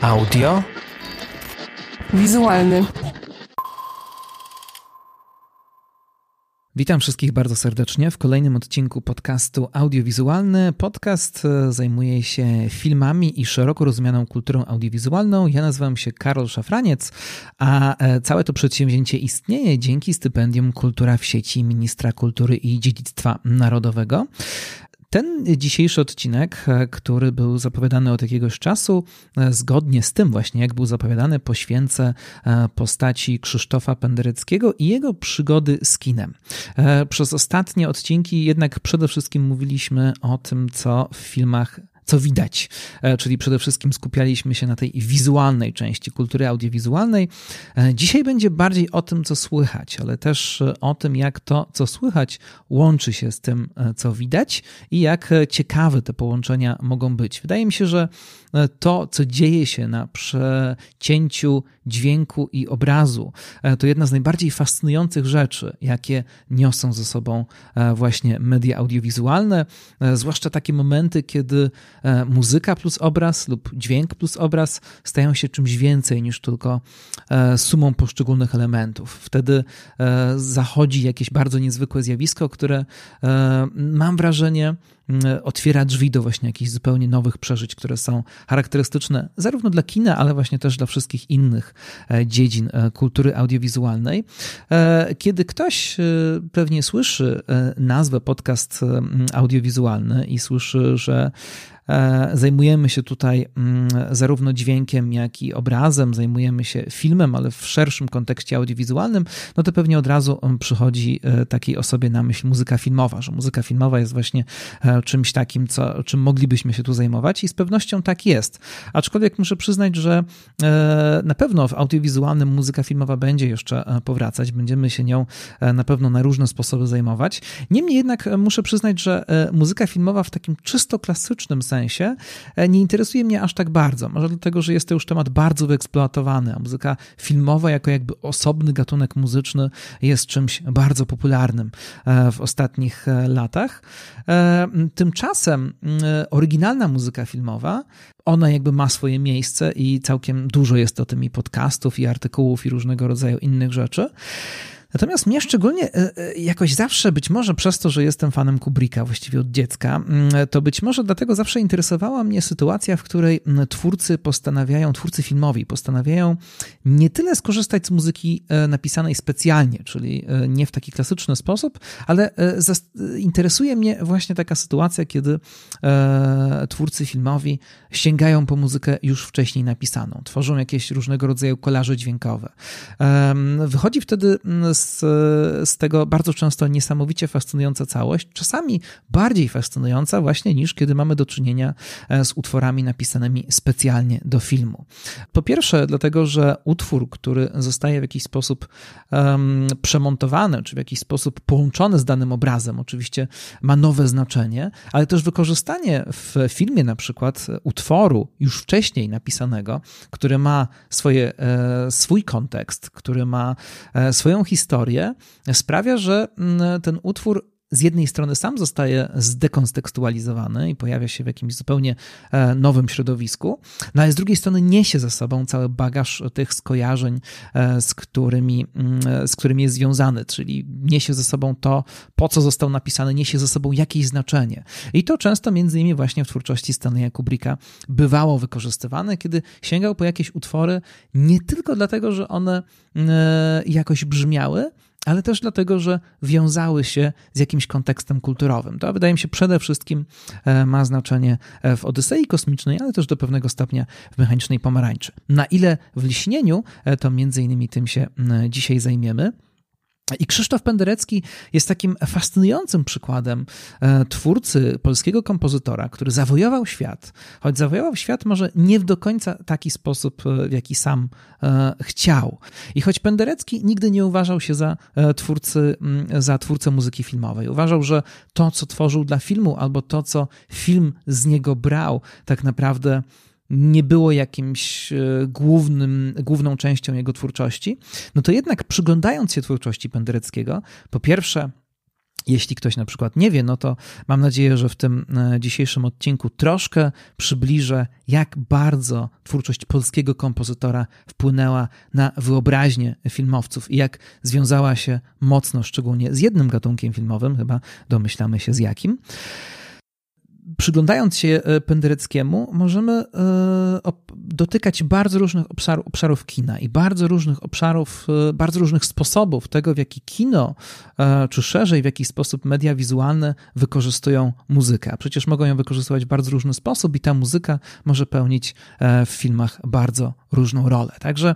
Audio. Wizualny. Witam wszystkich bardzo serdecznie w kolejnym odcinku podcastu Audiowizualny. Podcast e, zajmuje się filmami i szeroko rozumianą kulturą audiowizualną. Ja nazywam się Karol Szafraniec, a e, całe to przedsięwzięcie istnieje dzięki stypendium Kultura w sieci Ministra Kultury i Dziedzictwa Narodowego. Ten dzisiejszy odcinek, e, który był zapowiadany od jakiegoś czasu, e, zgodnie z tym właśnie, jak był zapowiadany, poświęcę e, postaci Krzysztofa Pendereckiego i jego przygody z kinem. Przez ostatnie odcinki jednak przede wszystkim mówiliśmy o tym, co w filmach co widać. E, czyli przede wszystkim skupialiśmy się na tej wizualnej części kultury audiowizualnej. E, dzisiaj będzie bardziej o tym, co słychać, ale też e, o tym, jak to, co słychać, łączy się z tym, co widać i jak ciekawe te połączenia mogą być. Wydaje mi się, że to, co dzieje się na przecięciu dźwięku i obrazu, to jedna z najbardziej fascynujących rzeczy, jakie niosą ze sobą właśnie media audiowizualne, zwłaszcza takie momenty, kiedy muzyka plus obraz lub dźwięk plus obraz stają się czymś więcej niż tylko e, sumą poszczególnych elementów. Wtedy e, zachodzi jakieś bardzo niezwykłe zjawisko, które mam wrażenie, otwiera drzwi do właśnie jakichś zupełnie nowych przeżyć, które są charakterystyczne zarówno dla kina, ale właśnie też dla wszystkich innych dziedzin kultury audiowizualnej. Kiedy ktoś pewnie słyszy nazwę podcast audiowizualny i słyszy, że E, zajmujemy się tutaj mm, zarówno dźwiękiem, jak i obrazem, zajmujemy się filmem, ale w szerszym kontekście audiowizualnym, no to pewnie od razu mm, przychodzi e, takiej osobie na myśl muzyka filmowa, że muzyka filmowa jest właśnie e, czymś takim, co, czym moglibyśmy się tu zajmować i z pewnością tak jest. Aczkolwiek muszę przyznać, że na pewno w audiowizualnym muzyka filmowa będzie jeszcze powracać, będziemy się nią na pewno na różne sposoby zajmować. Niemniej jednak muszę przyznać, że muzyka filmowa w takim czysto klasycznym sensie, sensie, e, nie interesuje mnie aż tak bardzo. Może dlatego, że jest to już temat bardzo wyeksploatowany, a muzyka filmowa jako jakby osobny gatunek muzyczny jest czymś bardzo popularnym e, w ostatnich e, latach. Tymczasem oryginalna muzyka filmowa ona jakby ma swoje miejsce i całkiem dużo jest o tym i podcastów, i artykułów, i różnego rodzaju innych rzeczy. Natomiast mnie szczególnie e, e, jakoś zawsze, być może przez to, że jestem fanem Kubricka właściwie od dziecka, mm, to być może dlatego zawsze interesowała mnie sytuacja, w której mm, twórcy postanawiają, twórcy filmowi postanawiają nie tyle skorzystać z muzyki e, napisanej specjalnie, czyli nie w taki klasyczny sposób, ale interesuje mnie właśnie taka sytuacja, kiedy twórcy filmowi sięgają po muzykę już wcześniej napisaną, tworzą jakieś różnego rodzaju kolaże dźwiękowe. Wychodzi wtedy mm, z, z tego bardzo często niesamowicie fascynująca całość, czasami bardziej fascynująca właśnie niż kiedy mamy do czynienia e, z utworami napisanymi specjalnie do filmu. Po pierwsze, dlatego, że utwór, który zostaje w jakiś sposób um, przemontowany, czy w jakiś sposób połączony z danym obrazem, oczywiście ma nowe znaczenie, ale też wykorzystanie w filmie na przykład utworu już wcześniej napisanego, który ma swoje, e, swój kontekst, który ma e, swoją historię, historię, sprawia, że mm, ten utwór z jednej strony sam zostaje zdekontekstualizowany i pojawia się w jakimś zupełnie e, nowym środowisku, no ale z drugiej strony niesie ze sobą cały bagaż tych skojarzeń, e, z którymi, mm, z którymi jest związany, czyli niesie ze sobą to, po co został napisany, niesie ze sobą jakieś znaczenie. I to często między innymi właśnie w twórczości Stanleya Kubricka bywało wykorzystywane, kiedy sięgał po jakieś utwory nie tylko dlatego, że one e, jakoś brzmiały, ale też dlatego, że wiązały się z jakimś kontekstem kulturowym. To wydaje mi się przede wszystkim e, ma znaczenie e, w Odysei Kosmicznej, ale też do pewnego stopnia w Mechanicznej Pomarańczy. Na ile w Liśnieniu, e, to między innymi tym się dzisiaj zajmiemy. I Krzysztof Penderecki jest takim fascynującym przykładem e, twórcy, polskiego kompozytora, który zawojował świat, choć zawojował świat może nie do końca taki sposób, e, w jaki sam e, chciał. I choć Penderecki nigdy nie uważał się za, twórcy, za twórcę muzyki filmowej, uważał, że to, co tworzył dla filmu, albo to, co film z niego brał, tak naprawdę nie było jakimś e, głównym, główną częścią jego twórczości, no to jednak przyglądając się twórczości Pendereckiego, po pierwsze Jeśli ktoś na przykład nie wie, no to mam nadzieję, że w tym e, dzisiejszym odcinku troszkę przybliżę, jak bardzo twórczość polskiego kompozytora wpłynęła na wyobraźnię filmowców i jak związała się mocno, szczególnie z jednym gatunkiem filmowym, chyba domyślamy się z jakim przyglądając się e, Pendereckiemu, możemy e, dotykać bardzo różnych obszarów, obszarów kina i bardzo różnych obszarów, e, bardzo różnych sposobów tego, w jaki kino, czy szerzej w jaki sposób media wizualne wykorzystują muzykę. A przecież mogą ją wykorzystywać w bardzo różny sposób i ta muzyka może pełnić w filmach bardzo różną rolę. Także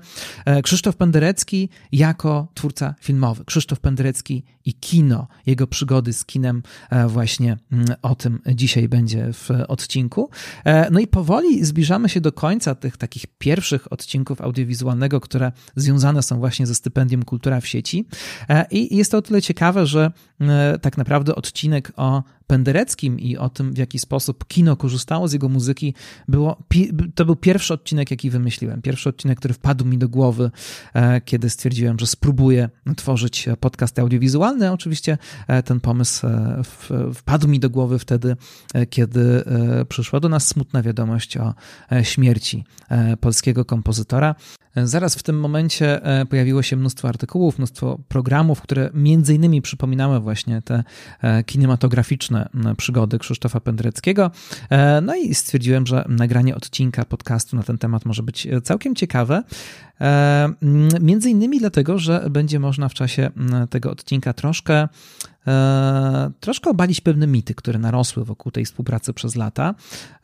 Krzysztof Penderecki jako twórca filmowy, Krzysztof Penderecki i kino, jego przygody z kinem, właśnie mm, o tym dzisiaj będzie w odcinku. E, no i powoli zbliżamy się do końca tych takich pierwszych odcinków audiowizualnego, które związane są właśnie ze stypendium Kultura w sieci. E, I jest to o tyle ciekawe, że e, tak naprawdę odcinek o Pendereckim i o tym, w jaki sposób kino korzystało z jego muzyki, było, to był pierwszy odcinek, jaki wymyśliłem. Pierwszy odcinek, który wpadł mi do głowy, e, kiedy stwierdziłem, że spróbuję tworzyć podcast audiowizualny. Oczywiście e, ten pomysł e, wpadł mi do głowy wtedy, kiedy przyszła do nas smutna wiadomość o śmierci polskiego kompozytora. Zaraz w tym momencie pojawiło się mnóstwo artykułów, mnóstwo programów, które między innymi przypominały właśnie te kinematograficzne przygody Krzysztofa Pendreckiego. E, no i stwierdziłem, że nagranie odcinka podcastu na ten temat może być całkiem ciekawe. E, między innymi dlatego, że będzie można w czasie tego odcinka troszkę E, troszkę obalić pewne mity, które narosły wokół tej współpracy przez lata.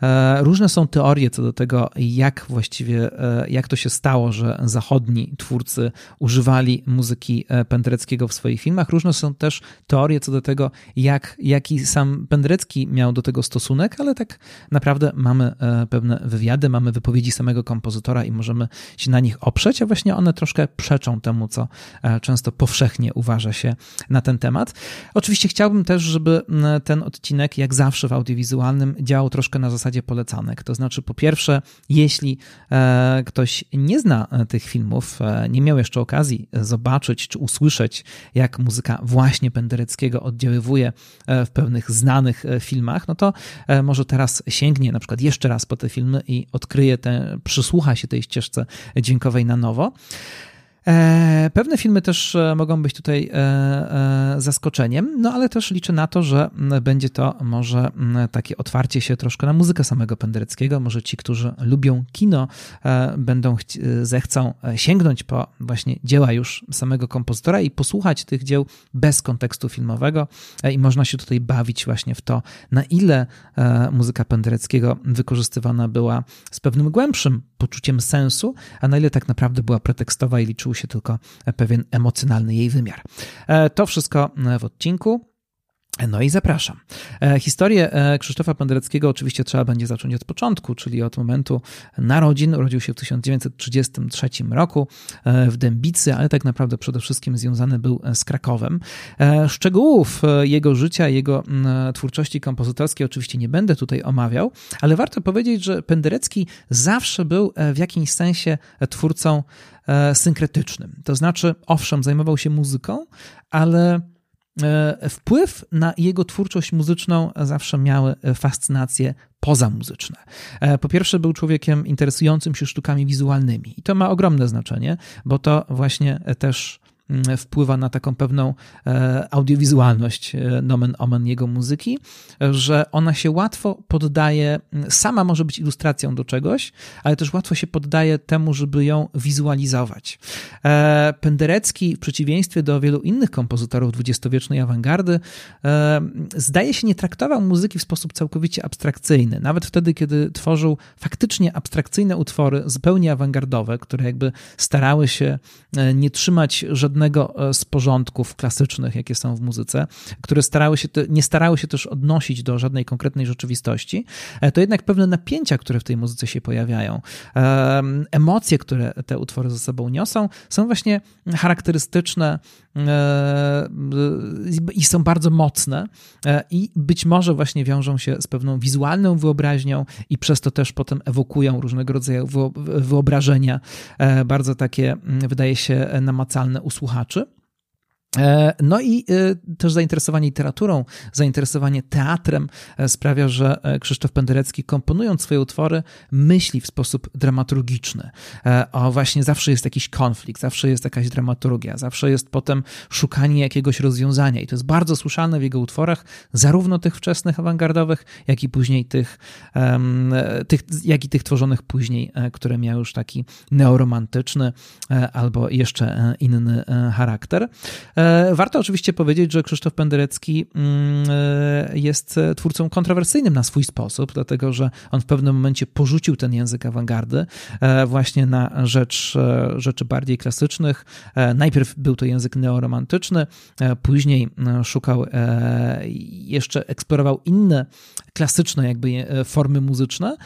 E, różne są teorie co do tego, jak właściwie, jak to się stało, że zachodni twórcy używali muzyki Pendereckiego w swoich filmach. Różne są też teorie co do tego, jak, jaki sam Penderecki miał do tego stosunek, ale tak naprawdę mamy pewne wywiady, mamy wypowiedzi samego kompozytora i możemy się na nich oprzeć, a właśnie one troszkę przeczą temu, co często powszechnie uważa się na ten temat. Oczywiście chciałbym też, żeby ten odcinek, jak zawsze w audiowizualnym, działał troszkę na zasadzie polecanek. To znaczy, po pierwsze, jeśli e, ktoś nie zna e, tych filmów, e, nie miał jeszcze okazji zobaczyć czy usłyszeć, jak muzyka właśnie Pendereckiego oddziaływuje w pewnych znanych filmach, no to może teraz sięgnie na przykład jeszcze raz po te filmy i odkryje te, przysłucha się tej ścieżce dźwiękowej na nowo. E, pewne filmy też e, mogą być tutaj e, zaskoczeniem, no ale też liczę na to, że będzie to może takie otwarcie się troszkę na muzykę samego Pendereckiego. Może ci, którzy lubią kino, będą zechcą sięgnąć po właśnie dzieła już samego kompozytora i posłuchać tych dzieł bez kontekstu filmowego i można się tutaj bawić właśnie w to, na ile muzyka Pendereckiego wykorzystywana była z pewnym głębszym poczuciem sensu, a na ile tak naprawdę była pretekstowa i liczył się tylko pewien emocjonalny jej wymiar. E, to wszystko w odcinku. No i zapraszam. E, historię e, Krzysztofa Pendereckiego oczywiście trzeba będzie zacząć od początku, czyli od momentu narodzin. Urodził się w 1933 roku w Dębicy, ale tak naprawdę przede wszystkim związany był z Krakowem. Szczegółów jego życia, jego twórczości kompozytorskiej oczywiście nie będę tutaj omawiał, ale warto powiedzieć, że Penderecki zawsze był w jakimś sensie twórcą E, synkretycznym. To znaczy, owszem, zajmował się muzyką, ale e, wpływ na jego twórczość muzyczną zawsze miały fascynacje pozamuzyczne. E, po pierwsze, był człowiekiem interesującym się sztukami wizualnymi i to ma ogromne znaczenie, bo to właśnie też wpływa na taką pewną e, audiowizualność e, nomen omen jego muzyki, że ona się łatwo poddaje, mm, sama może być ilustracją do czegoś, ale też łatwo się poddaje temu, żeby ją wizualizować. E, Penderecki, w przeciwieństwie do wielu innych kompozytorów dwudziestowiecznej awangardy, zdaje się nie traktował muzyki w sposób całkowicie abstrakcyjny. Nawet wtedy, kiedy tworzył faktycznie abstrakcyjne utwory, zupełnie awangardowe, które jakby starały się nie trzymać żadnego żadnego e, z porządków klasycznych, jakie są w muzyce, które starały się, nie starały się też odnosić do żadnej konkretnej rzeczywistości, e, to jednak pewne napięcia, które w tej muzyce się pojawiają, emocje, które te utwory ze sobą niosą, są właśnie charakterystyczne e, i są bardzo mocne i być może właśnie wiążą się z pewną wizualną wyobraźnią i przez to też potem ewokują różnego rodzaju wyobrażenia, bardzo takie, wydaje się, namacalne usługi słuchaczy. E, no i e, też zainteresowanie literaturą, zainteresowanie teatrem e, sprawia, że Krzysztof Penderecki komponując swoje utwory myśli w sposób dramaturgiczny. O właśnie zawsze jest jakiś konflikt, zawsze jest jakaś dramaturgia, zawsze jest potem szukanie jakiegoś rozwiązania i to jest bardzo słyszalne w jego utworach, zarówno tych wczesnych awangardowych, jak i później tych, tych jak i tych tworzonych później, które miały już taki neoromantyczny albo jeszcze inny charakter. E, warto oczywiście powiedzieć, że Krzysztof Penderecki mm, e, jest twórcą kontrowersyjnym na swój sposób, dlatego że on w pewnym momencie porzucił ten język awangardy e, właśnie na rzecz rzeczy bardziej klasycznych. Najpierw był to język neoromantyczny, później szukał jeszcze eksplorował inne klasyczne jakby formy muzyczne.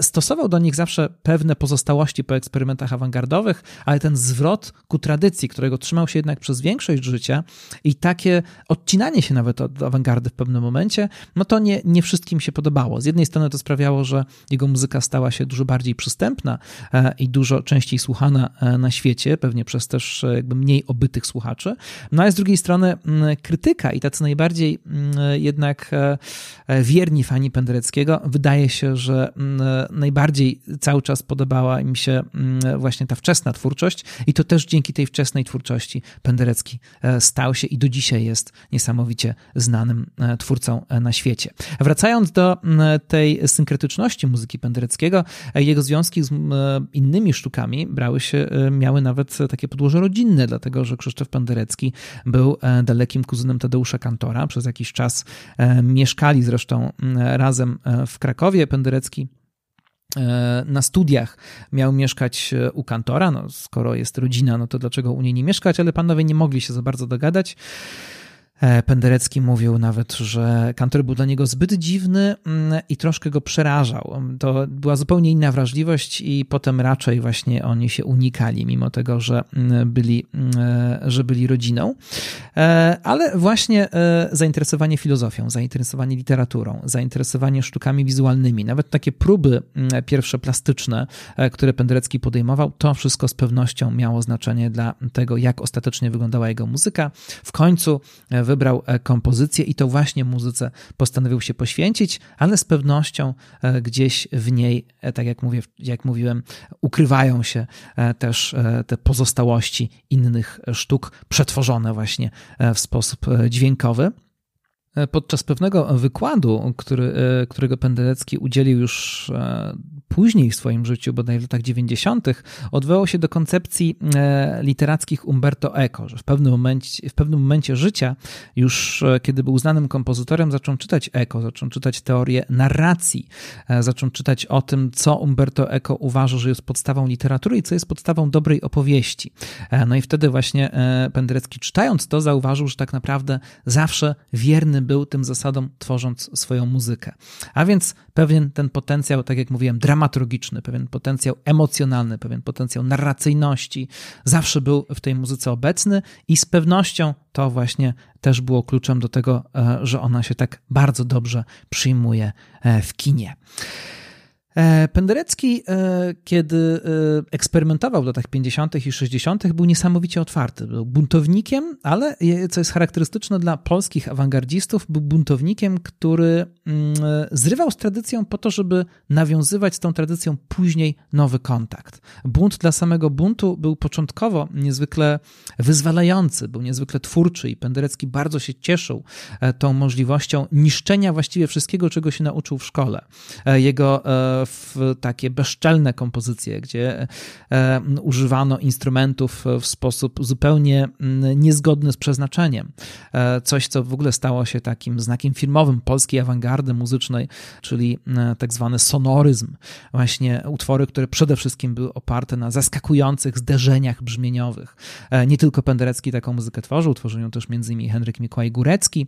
Stosował do nich zawsze pewne pozostałości po eksperymentach awangardowych, ale ten zwrot ku tradycji, którego trzymał się jednak przez większość życia, i takie odcinanie się nawet od awangardy w pewnym momencie, no to nie, nie wszystkim się podobało. Z jednej strony to sprawiało, że jego muzyka stała się dużo bardziej przystępna e, i dużo częściej słuchana e, na świecie, pewnie przez też e, jakby mniej obytych słuchaczy, no a z drugiej strony krytyka i tacy najbardziej jednak wierni fani Pendereckiego wydaje się, że najbardziej cały czas podobała im się właśnie ta wczesna twórczość i to też dzięki tej wczesnej twórczości Penderecki stał się i do dzisiaj jest niesamowicie znanym e, twórcą e, na świecie. Wracając do tej synkretyczności muzyki Pendereckiego, e, jego związki z innymi sztukami brały się, miały nawet takie podłoże rodzinne, dlatego że Krzysztof Penderecki był dalekim kuzynem Tadeusza Kantora. Przez jakiś czas mieszkali zresztą razem w Krakowie. Penderecki na studiach miał mieszkać u kantora. No, skoro jest rodzina, no to dlaczego u niej nie mieszkać? Ale panowie nie mogli się za bardzo dogadać. E, Penderecki mówił nawet, że kantor był dla niego zbyt dziwny mm, i troszkę go przerażał. To była zupełnie inna wrażliwość i potem raczej właśnie oni się unikali, mimo tego, że mm, byli, mm, że byli rodziną. E, ale właśnie e, zainteresowanie filozofią, zainteresowanie literaturą, zainteresowanie sztukami wizualnymi, nawet takie próby pierwsze plastyczne, które Penderecki podejmował, to wszystko z pewnością miało znaczenie dla tego, jak ostatecznie wyglądała jego muzyka. W końcu wybrał e, kompozycję i to właśnie muzyce postanowił się poświęcić, ale z pewnością e, gdzieś w niej, e, tak jak, mówię, jak mówiłem, ukrywają się też te pozostałości innych sztuk, przetworzone właśnie w sposób dźwiękowy. Podczas pewnego wykładu, który, którego Penderecki udzielił już później w swoim życiu, bodaj w latach 90., odwołał się do koncepcji e, literackich Umberto Eco, że w pewnym momencie, w pewnym momencie życia, już e, kiedy był znanym kompozytorem, zaczął czytać Eco, zaczął czytać teorię narracji, e, zaczął czytać o tym, co Umberto Eco uważa, że jest podstawą literatury i co jest podstawą dobrej opowieści. No i wtedy właśnie Penderecki czytając to zauważył, że tak naprawdę zawsze wierny był tym zasadom, tworząc swoją muzykę. A więc pewien ten potencjał, tak jak mówiłem, dramaturgiczny, pewien potencjał emocjonalny, pewien potencjał narracyjności zawsze był w tej muzyce obecny i z pewnością to właśnie też było kluczem do tego, e, że ona się tak bardzo dobrze przyjmuje e, w kinie. E, Penderecki, e, kiedy e, eksperymentował w latach 50. i 60., był niesamowicie otwarty. Był buntownikiem, ale co jest charakterystyczne dla polskich awangardzistów, był buntownikiem, który mm, zrywał z tradycją po to, żeby nawiązywać z tą tradycją później nowy kontakt. Bunt dla samego buntu był początkowo niezwykle wyzwalający, był niezwykle twórczy i Penderecki bardzo się cieszył tą możliwością niszczenia właściwie wszystkiego, czego się nauczył w szkole. Jego w takie bezczelne kompozycje, gdzie e, używano instrumentów w sposób zupełnie mm, niezgodny z przeznaczeniem. E, coś, co w ogóle stało się takim znakiem firmowym polskiej awangardy muzycznej, czyli e, tak zwany sonoryzm. Właśnie utwory, które przede wszystkim były oparte na zaskakujących zderzeniach brzmieniowych. Nie tylko Penderecki taką muzykę tworzył, tworzył ją też m.in. Henryk Mikołaj Górecki,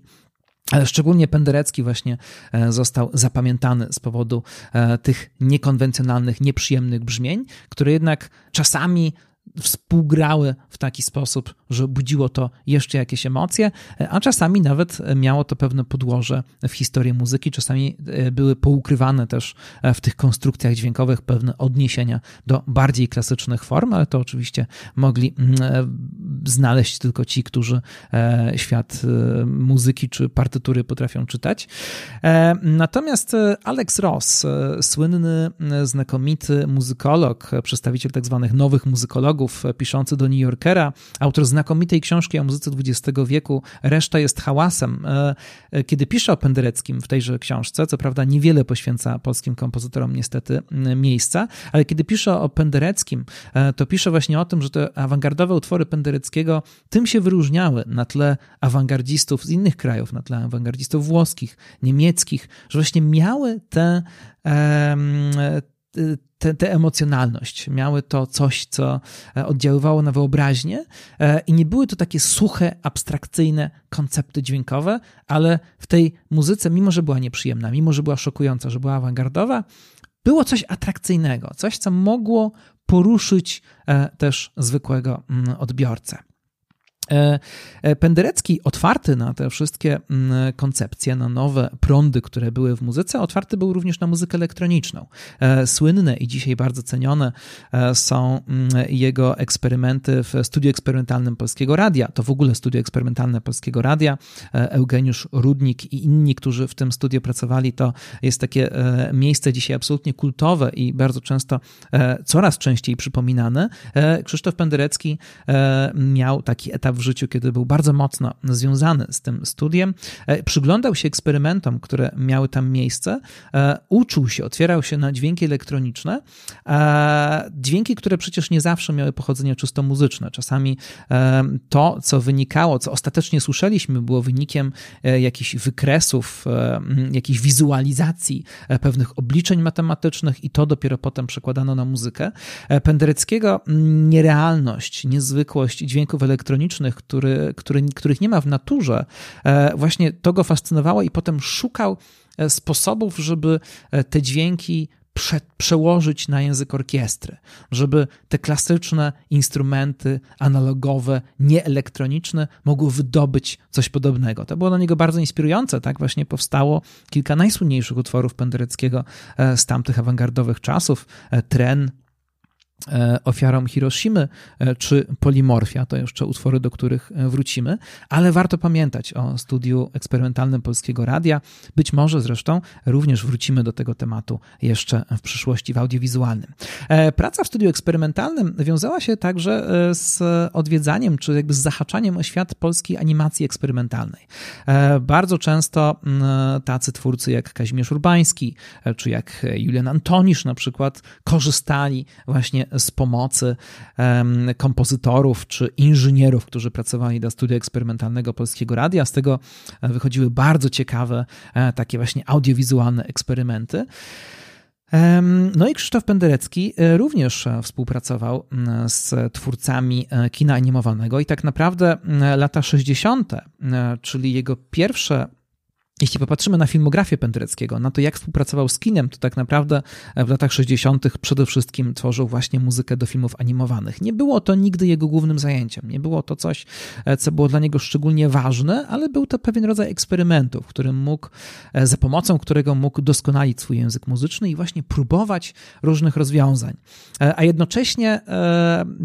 ale szczególnie Penderecki właśnie e, został zapamiętany z powodu e, tych niekonwencjonalnych, nieprzyjemnych brzmień, które jednak czasami współgrały w taki sposób, że budziło to jeszcze jakieś emocje, a czasami nawet miało to pewne podłoże w historii muzyki, czasami e, były poukrywane też e, w tych konstrukcjach dźwiękowych pewne odniesienia do bardziej klasycznych form, ale to oczywiście mogli mm, e, znaleźć tylko ci, którzy świat muzyki czy partytury potrafią czytać. Natomiast Alex Ross, słynny, znakomity muzykolog, przedstawiciel tak zwanych nowych muzykologów, piszący do New Yorkera, autor znakomitej książki o muzyce XX wieku, Reszta jest hałasem. Kiedy pisze o Pendereckim w tejże książce, co prawda niewiele poświęca polskim kompozytorom niestety miejsca, ale kiedy pisze o Pendereckim, to pisze właśnie o tym, że te awangardowe utwory Pendereckiego tym się wyróżniały na tle awangardzistów z innych krajów, na tle awangardzistów włoskich, niemieckich, że właśnie miały te tę emocjonalność, miały to coś, co e, oddziaływało na wyobraźnię e, i nie były to takie suche, abstrakcyjne koncepty dźwiękowe, ale w tej muzyce, mimo że była nieprzyjemna, mimo że była szokująca, że była awangardowa, było coś atrakcyjnego, coś, co mogło poruszyć e, też zwykłego mm, odbiorcę. E, e, Penderecki, otwarty na te wszystkie mm, koncepcje, na nowe prądy, które były w muzyce, otwarty był również na muzykę elektroniczną. E, słynne i dzisiaj bardzo cenione są mm, jego eksperymenty w studiu eksperymentalnym Polskiego Radia. To w ogóle studio eksperymentalne Polskiego Radia. Eugeniusz Rudnik i inni, którzy w tym studiu pracowali, to jest takie miejsce dzisiaj absolutnie kultowe i bardzo często, coraz częściej przypominane. Krzysztof Penderecki miał taki etap w życiu, kiedy był bardzo mocno związany z tym studiem, e, przyglądał się eksperymentom, które miały tam miejsce, e, uczył się, otwierał się na dźwięki elektroniczne, dźwięki, które przecież nie zawsze miały pochodzenie czysto muzyczne. Czasami e, to, co wynikało, co ostatecznie słyszeliśmy, było wynikiem jakichś wykresów, jakichś wizualizacji pewnych obliczeń matematycznych i to dopiero potem przekładano na muzykę. Pendereckiego nierealność, niezwykłość dźwięków elektronicznych który, który, których nie ma w naturze, e, właśnie to go fascynowało i potem szukał e, sposobów, żeby e, te dźwięki prze, przełożyć na język orkiestry, żeby te klasyczne instrumenty analogowe, nieelektroniczne mogły wydobyć coś podobnego. To było dla niego bardzo inspirujące, tak właśnie powstało kilka najsłynniejszych utworów Pendereckiego z tamtych awangardowych czasów. Tren, E, ofiarą Hiroshimy e, czy Polimorfia, to jeszcze utwory, do których e, wrócimy, ale warto pamiętać o studiu eksperymentalnym Polskiego Radia. Być może zresztą również wrócimy do tego tematu jeszcze w przyszłości w audiowizualnym. Praca w studiu eksperymentalnym wiązała się także z odwiedzaniem, czy jakby z zahaczaniem o świat polskiej animacji eksperymentalnej. Bardzo często tacy twórcy jak Kazimierz Urbański, czy jak Julian Antonisz na przykład korzystali właśnie z pomocy kompozytorów czy inżynierów, którzy pracowali dla studia eksperymentalnego Polskiego Radia. Z tego e, wychodziły bardzo ciekawe, e, takie właśnie audiowizualne eksperymenty. No i Krzysztof Penderecki e, również współpracował z twórcami kina animowanego i tak naprawdę lata 60., czyli jego pierwsze jeśli popatrzymy na filmografię Pendereckiego, na to jak współpracował z kinem, to tak naprawdę w latach 60. przede wszystkim tworzył właśnie muzykę do filmów animowanych. Nie było to nigdy jego głównym zajęciem, nie było to coś, e, co było dla niego szczególnie ważne, ale był to pewien rodzaj eksperymentu, w którym mógł, e, za pomocą którego mógł doskonalić swój język muzyczny i właśnie próbować różnych rozwiązań. E, a jednocześnie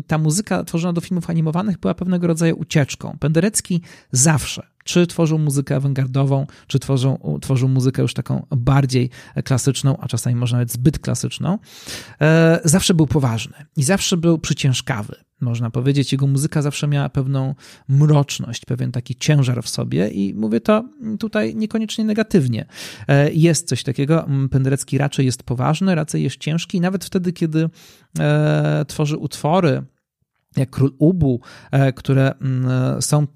ta muzyka tworzona do filmów animowanych była pewnego rodzaju ucieczką. Penderecki zawsze czy tworzą muzykę awangardową, czy tworzą, tworzą muzykę już taką bardziej klasyczną, a czasami może nawet zbyt klasyczną, e, zawsze był poważny i zawsze był przyciężkawy. Można powiedzieć, jego muzyka zawsze miała pewną mroczność, pewien taki ciężar w sobie, i mówię to tutaj niekoniecznie negatywnie. E, jest coś takiego. Penderecki raczej jest poważny, raczej jest ciężki, nawet wtedy, kiedy e, tworzy utwory, jak Król Ubu, e, które mm, są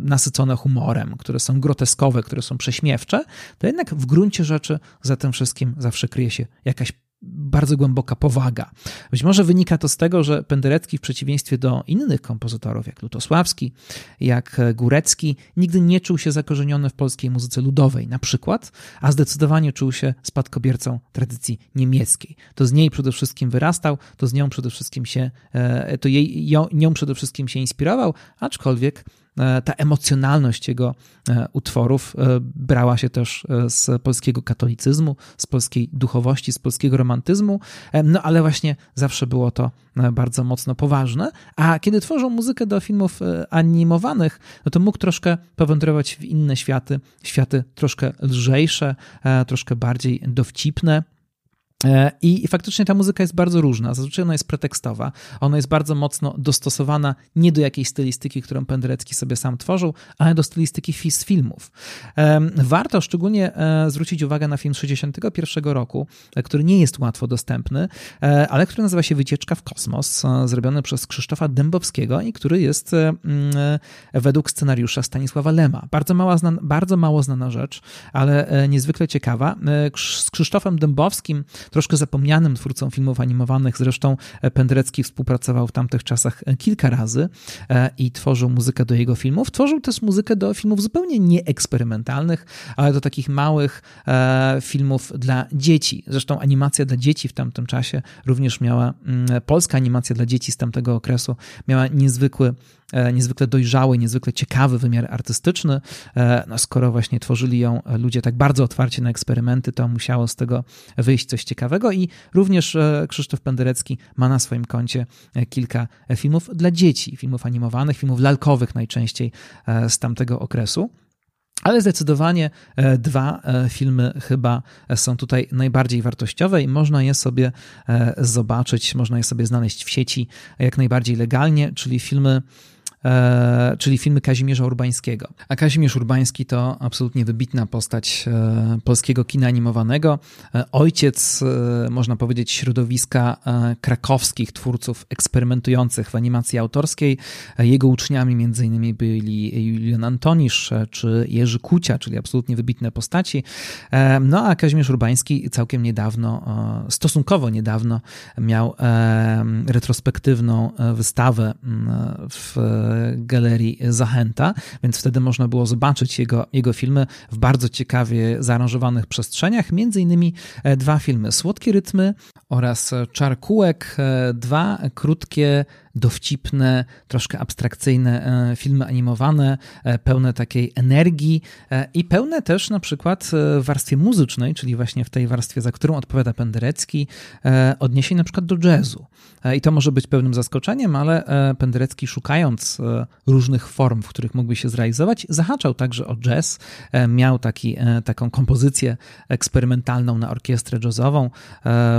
nasycone humorem, które są groteskowe, które są prześmiewcze, to jednak w gruncie rzeczy za tym wszystkim zawsze kryje się jakaś bardzo głęboka powaga. Być może wynika to z tego, że Penderecki w przeciwieństwie do innych kompozytorów, jak Lutosławski, jak Górecki, nigdy nie czuł się zakorzeniony w polskiej muzyce ludowej na przykład, a zdecydowanie czuł się spadkobiercą tradycji niemieckiej. To z niej przede wszystkim wyrastał, to z nią przede wszystkim się, e, to jej, nią przede wszystkim się inspirował, aczkolwiek ta emocjonalność jego e, utworów e, brała się też z polskiego katolicyzmu, z polskiej duchowości, z polskiego romantyzmu, no ale właśnie zawsze było to bardzo mocno poważne. A kiedy tworzył muzykę do filmów animowanych, no to mógł troszkę powędrować w inne światy, światy troszkę lżejsze, troszkę bardziej dowcipne. E, I, faktycznie ta muzyka jest bardzo różna. Zazwyczaj ona jest pretekstowa. Ona jest bardzo mocno dostosowana nie do jakiejś stylistyki, którą Penderecki sobie sam tworzył, ale do stylistyki z filmów. Warto szczególnie e, zwrócić uwagę na film 61 roku, e, który nie jest łatwo dostępny, ale który nazywa się Wycieczka w kosmos, zrobiony przez Krzysztofa Dębowskiego i który jest według scenariusza Stanisława Lema. Bardzo, mała bardzo mało znana rzecz, ale niezwykle ciekawa. Z Krzysztofem Dębowskim troszkę zapomnianym twórcą filmów animowanych. Zresztą e, Penderecki współpracował w tamtych czasach e, kilka razy e, i tworzył muzykę do jego filmów. Tworzył też muzykę do filmów zupełnie nieeksperymentalnych, ale do takich małych filmów dla dzieci. Zresztą animacja dla dzieci w tamtym czasie również miała, mm, polska animacja dla dzieci z tamtego okresu miała niezwykły niezwykle dojrzały, niezwykle ciekawy wymiar artystyczny. E, no, skoro właśnie tworzyli ją ludzie tak bardzo otwarci na eksperymenty, to musiało z tego wyjść coś ciekawego i również e, Krzysztof Penderecki ma na swoim koncie kilka filmów dla dzieci, filmów animowanych, filmów lalkowych najczęściej z tamtego okresu. Ale zdecydowanie dwa filmy chyba są tutaj najbardziej wartościowe i można je sobie zobaczyć, można je sobie znaleźć w sieci jak najbardziej legalnie, czyli filmy E, czyli filmy Kazimierza Urbańskiego. A Kazimierz Urbański to absolutnie wybitna postać e, polskiego kina animowanego. E, ojciec, można powiedzieć, środowiska krakowskich twórców eksperymentujących w animacji autorskiej. Jego uczniami innymi byli Julian Antonisz czy Jerzy Kucia, czyli absolutnie wybitne postaci. No a Kazimierz Urbański całkiem niedawno, stosunkowo niedawno miał retrospektywną wystawę w galerii Zachęta, więc wtedy można było zobaczyć jego, jego filmy w bardzo ciekawie zaaranżowanych przestrzeniach, między innymi e, dwa filmy Słodkie rytmy oraz Czar kółek, e, dwa krótkie dowcipne, troszkę abstrakcyjne e, filmy animowane, e, pełne takiej energii e, i pełne też na przykład w warstwie muzycznej, czyli właśnie w tej warstwie, za którą odpowiada Penderecki, odniesień na przykład do jazzu. I to może być pewnym zaskoczeniem, ale Penderecki szukając różnych form, w których mógłby się zrealizować, zahaczał także o jazz. Miał taki, taką kompozycję eksperymentalną na orkiestrę jazzową,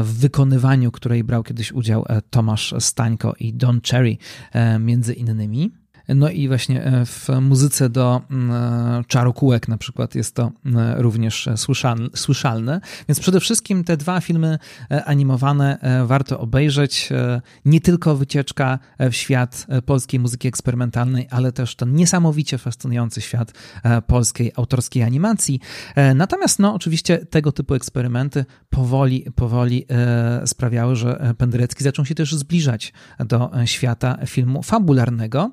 w wykonywaniu której brał kiedyś udział Tomasz Stańko i Don Cherry e, między innymi. No i właśnie e, w muzyce do mm, e, czaru kółek na przykład jest to e, również słyszalne. Więc przede wszystkim te dwa filmy animowane warto obejrzeć. Nie tylko wycieczka w świat polskiej muzyki eksperymentalnej, ale też ten niesamowicie fascynujący świat polskiej autorskiej animacji. Natomiast no oczywiście tego typu eksperymenty powoli, powoli sprawiały, że Penderecki zaczął się też zbliżać do świata filmu fabularnego.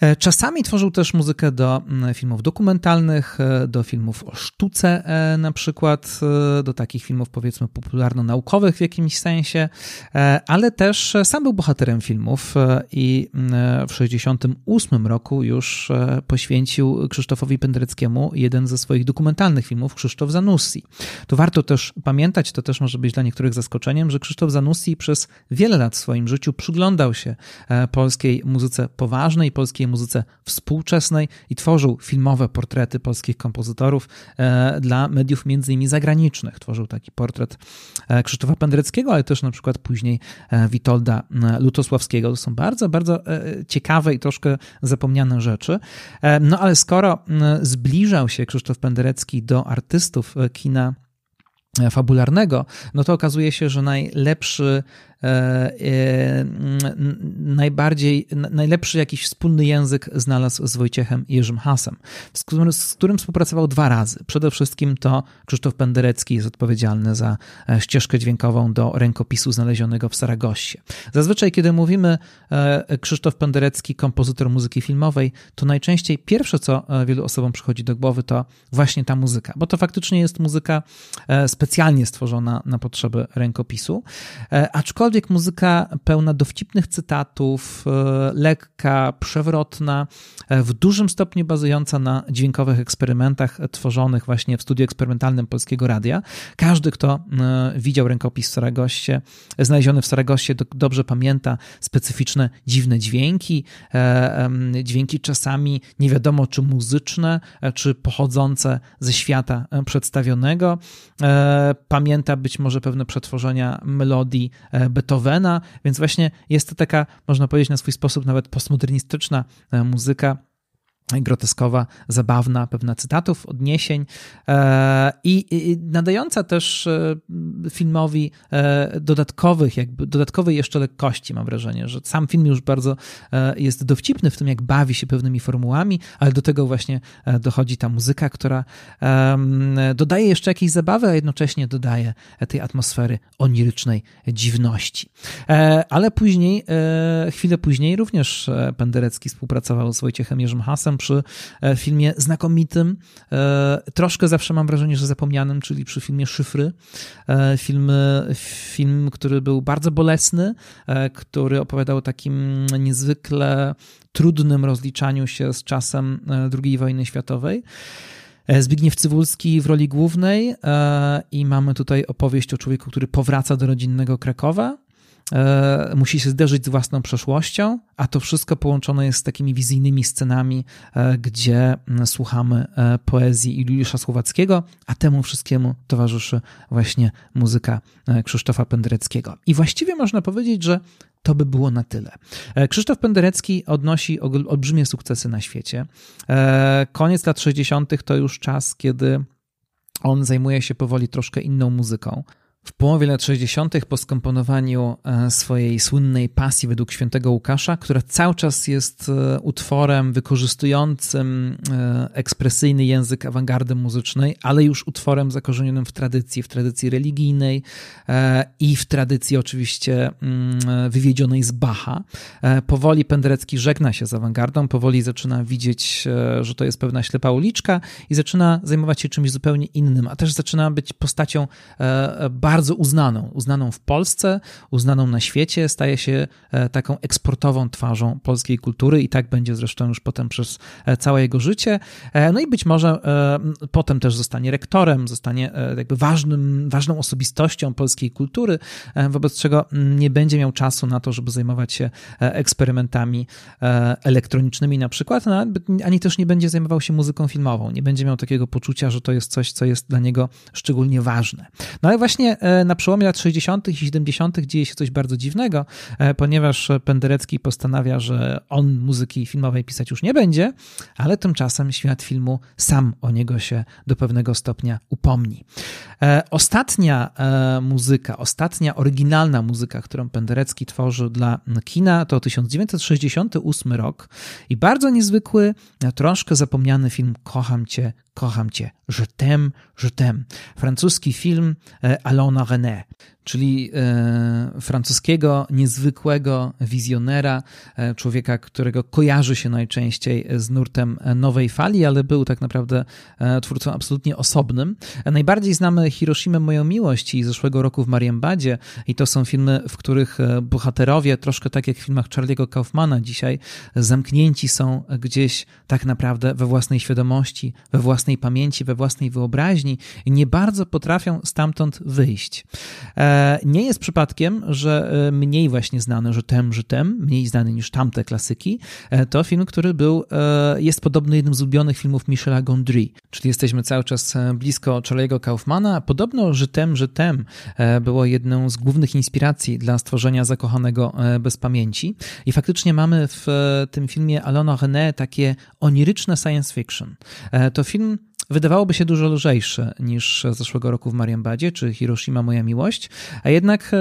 E, czasami tworzył też muzykę do mm, filmów dokumentalnych, e, do filmów o sztuce e, na przykład, do takich filmów powiedzmy popularno-naukowych w jakimś sensie, ale też sam był bohaterem filmów i mm, w 1968 roku już poświęcił Krzysztofowi Pendereckiemu jeden ze swoich dokumentalnych filmów, Krzysztof Zanussi. Tu warto też pamiętać, to też może być dla niektórych zaskoczeniem, że Krzysztof Zanussi przez wiele lat w swoim życiu przyglądał się polskiej muzyce poważnej, polskiej muzyce współczesnej i tworzył filmowe portrety polskich kompozytorów e, dla mediów między innymi zagranicznych. Tworzył taki portret e, Krzysztofa Pendreckiego, ale też na przykład później e, Witolda Lutosławskiego. To są bardzo, bardzo ciekawe i troszkę zapomniane rzeczy. No ale skoro zbliżał się Krzysztof Penderecki do artystów kina fabularnego, no to okazuje się, że najlepszy najbardziej, najlepszy jakiś wspólny język znalazł z Wojciechem Jerzym Hasem, z którym, współpracował dwa razy. Przede wszystkim to Krzysztof Penderecki jest odpowiedzialny za ścieżkę dźwiękową do rękopisu znalezionego w Saragossie. Zazwyczaj, kiedy mówimy Krzysztof Penderecki, kompozytor muzyki filmowej, to najczęściej pierwsze, co wielu osobom przychodzi do głowy, to właśnie ta muzyka, bo to faktycznie jest muzyka specjalnie stworzona na potrzeby rękopisu, e, aczkolwiek muzyka pełna dowcipnych cytatów, e, lekka, przewrotna, e, w dużym stopniu bazująca na dźwiękowych eksperymentach tworzonych właśnie w studiu eksperymentalnym Polskiego Radia. Każdy, kto widział rękopis w Saragoście, znaleziony w Saragoście, dobrze pamięta specyficzne, dziwne dźwięki, dźwięki czasami nie wiadomo czy muzyczne, czy pochodzące ze świata przedstawionego. Pamięta być może pewne przetworzenia melodii e, Beethovena, więc właśnie jest to taka, można powiedzieć na swój sposób nawet postmodernistyczna e, muzyka, groteskowa, zabawna, pewna cytatów, odniesień e, i, nadająca też e, filmowi e, dodatkowych, jakby dodatkowej jeszcze lekkości, mam wrażenie, że sam film już bardzo jest dowcipny w tym, jak bawi się pewnymi formułami, ale do tego właśnie dochodzi ta muzyka, która dodaje jeszcze jakiejś zabawy, a jednocześnie dodaje tej atmosfery onirycznej dziwności. Ale później, chwilę później również Penderecki współpracował z Wojciechem Jerzym Hasem przy e, filmie znakomitym, e, troszkę zawsze mam wrażenie, że zapomnianym, czyli przy filmie Szyfry. E, film, film który był bardzo bolesny, który opowiadał o takim niezwykle trudnym rozliczaniu się z czasem II wojny światowej. Zbigniew Cywulski w roli głównej i mamy tutaj opowieść o człowieku, który powraca do rodzinnego Krakowa musi się zderzyć z własną przeszłością, a to wszystko połączone jest z takimi wizyjnymi scenami, e, gdzie słuchamy e, poezji Juliusza Słowackiego, a temu wszystkiemu towarzyszy właśnie muzyka Krzysztofa Pendereckiego. I właściwie można powiedzieć, że to by było na tyle. Krzysztof Penderecki odnosi olbrzymie sukcesy na świecie. Koniec lat 60. to już czas, kiedy on zajmuje się powoli troszkę inną muzyką. W połowie lat 60. po skomponowaniu e, swojej słynnej pasji według świętego Łukasza, która cały czas jest e, utworem wykorzystującym e, ekspresyjny język awangardy muzycznej, ale już utworem zakorzenionym w tradycji, w tradycji religijnej i w tradycji oczywiście mm, wywiedzionej z Bacha. Powoli Penderecki żegna się z awangardą, powoli zaczyna widzieć, że to jest pewna ślepa uliczka i zaczyna zajmować się czymś zupełnie innym, a też zaczyna być postacią bardzo bardzo uznaną, uznaną w Polsce, uznaną na świecie, staje się e, taką eksportową twarzą polskiej kultury i tak będzie zresztą już potem przez e, całe jego życie. E, no i być może potem też zostanie rektorem, zostanie jakby ważnym, ważną osobistością polskiej kultury, wobec czego nie będzie miał czasu na to, żeby zajmować się eksperymentami elektronicznymi na przykład, no, ani też nie będzie zajmował się muzyką filmową, nie będzie miał takiego poczucia, że to jest coś, co jest dla niego szczególnie ważne. No ale właśnie na przełomie lat 60. i 70. dzieje się coś bardzo dziwnego, e, ponieważ Penderecki postanawia, że on muzyki filmowej pisać już nie będzie, ale tymczasem świat filmu sam o niego się do pewnego stopnia upomni. E, ostatnia muzyka, ostatnia oryginalna muzyka, którą Penderecki tworzy dla kina, to 1968 rok i bardzo niezwykły, troszkę zapomniany film Kocham Cię, Kocham Cię, Je t'aime, je t'aime. Francuski film Alona René czyli e, francuskiego, niezwykłego wizjonera, e, człowieka, którego kojarzy się najczęściej z nurtem nowej fali, ale był tak naprawdę e, twórcą absolutnie osobnym. Najbardziej znamy Hiroshima Moją Miłość i zeszłego roku w Marienbadzie i to są filmy, w których bohaterowie, troszkę tak jak w filmach Charlie'ego Kaufmana dzisiaj, zamknięci są gdzieś tak naprawdę we własnej świadomości, we własnej pamięci, we własnej wyobraźni i nie bardzo potrafią stamtąd wyjść. Nie jest przypadkiem, że e, mniej właśnie znany, że tem, że tem, mniej znany niż tamte klasyki, e, to film, który był, e, jest podobny jednym z ulubionych filmów Michela Gondry, czyli jesteśmy cały czas blisko Charlie'ego Kaufmana. Podobno, że tem, że tem było jedną z głównych inspiracji dla stworzenia Zakochanego bez pamięci i faktycznie mamy w tym filmie Alona René takie oniryczne science fiction. To film wydawałoby się dużo lżejszy niż zeszłego roku w Marienbadzie czy Hiroshima Moja Miłość, a jednak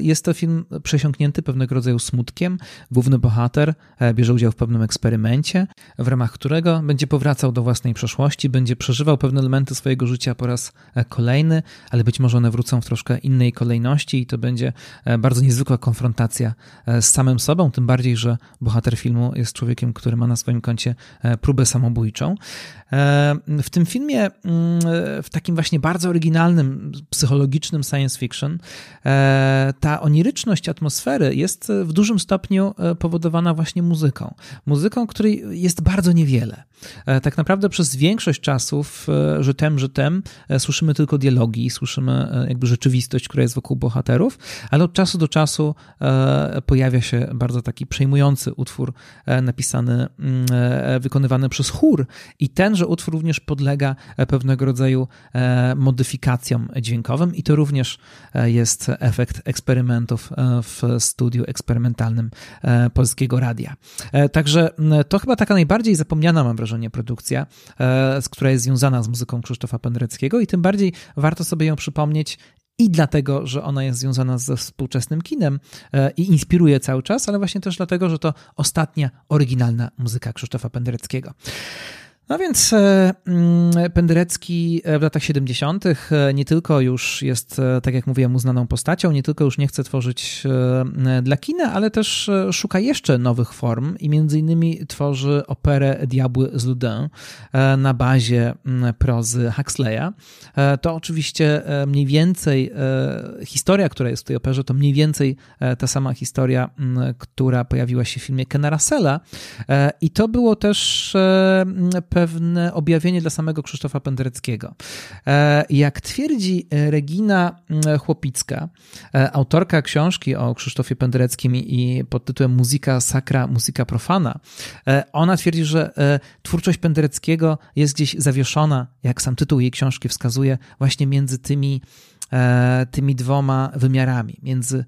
jest to film przesiąknięty pewnego rodzaju smutkiem. Główny bohater bierze udział w pewnym eksperymencie, w ramach którego będzie powracał do własnej przeszłości, będzie przeżywał pewne elementy swojego życia po raz kolejny, ale być może one wrócą w troszkę innej kolejności i to będzie bardzo niezwykła konfrontacja z samym sobą, tym bardziej, że bohater filmu jest człowiekiem, który ma na swoim koncie próbę samobójczą. W tym filmie, mm, w takim właśnie bardzo oryginalnym, psychologicznym science fiction, e, ta oniryczność atmosfery jest w dużym stopniu e, powodowana właśnie muzyką. Muzyką, której jest bardzo niewiele. E, tak naprawdę przez większość czasów, że tem, że tem, słyszymy tylko dialogi, słyszymy jakby rzeczywistość, która jest wokół bohaterów, ale od czasu do czasu pojawia się bardzo taki przejmujący utwór napisany, mm, wykonywany przez chór i tenże utwór również podlega pewnego rodzaju modyfikacjom dźwiękowym i to również jest efekt eksperymentów w studiu eksperymentalnym Polskiego Radia. Także to chyba taka najbardziej zapomniana, mam wrażenie, produkcja, która jest związana z muzyką Krzysztofa Pendereckiego i tym bardziej warto sobie ją przypomnieć i dlatego, że ona jest związana ze współczesnym kinem i inspiruje cały czas, ale właśnie też dlatego, że to ostatnia oryginalna muzyka Krzysztofa Pendereckiego. No więc e, mm, Penderecki w latach 70. E, nie tylko już jest, e, tak jak mówiłem, uznaną postacią, nie tylko już nie chce tworzyć dla kina, ale też szuka jeszcze nowych form i między innymi tworzy operę Diabły z Ludin na bazie prozy Huxleya. To oczywiście mniej więcej historia, która jest w tej operze, to mniej więcej ta sama historia, która pojawiła się w filmie Kena Russella i to było też pewne objawienie dla samego Krzysztofa Pendereckiego. E, jak twierdzi Regina mm, Chłopicka, e, autorka książki o Krzysztofie Pendereckim i pod tytułem Muzyka Sakra, Muzyka Profana, e, ona twierdzi, że twórczość Pendereckiego jest gdzieś zawieszona, jak sam tytuł jej książki wskazuje, właśnie między tymi, tymi dwoma wymiarami, między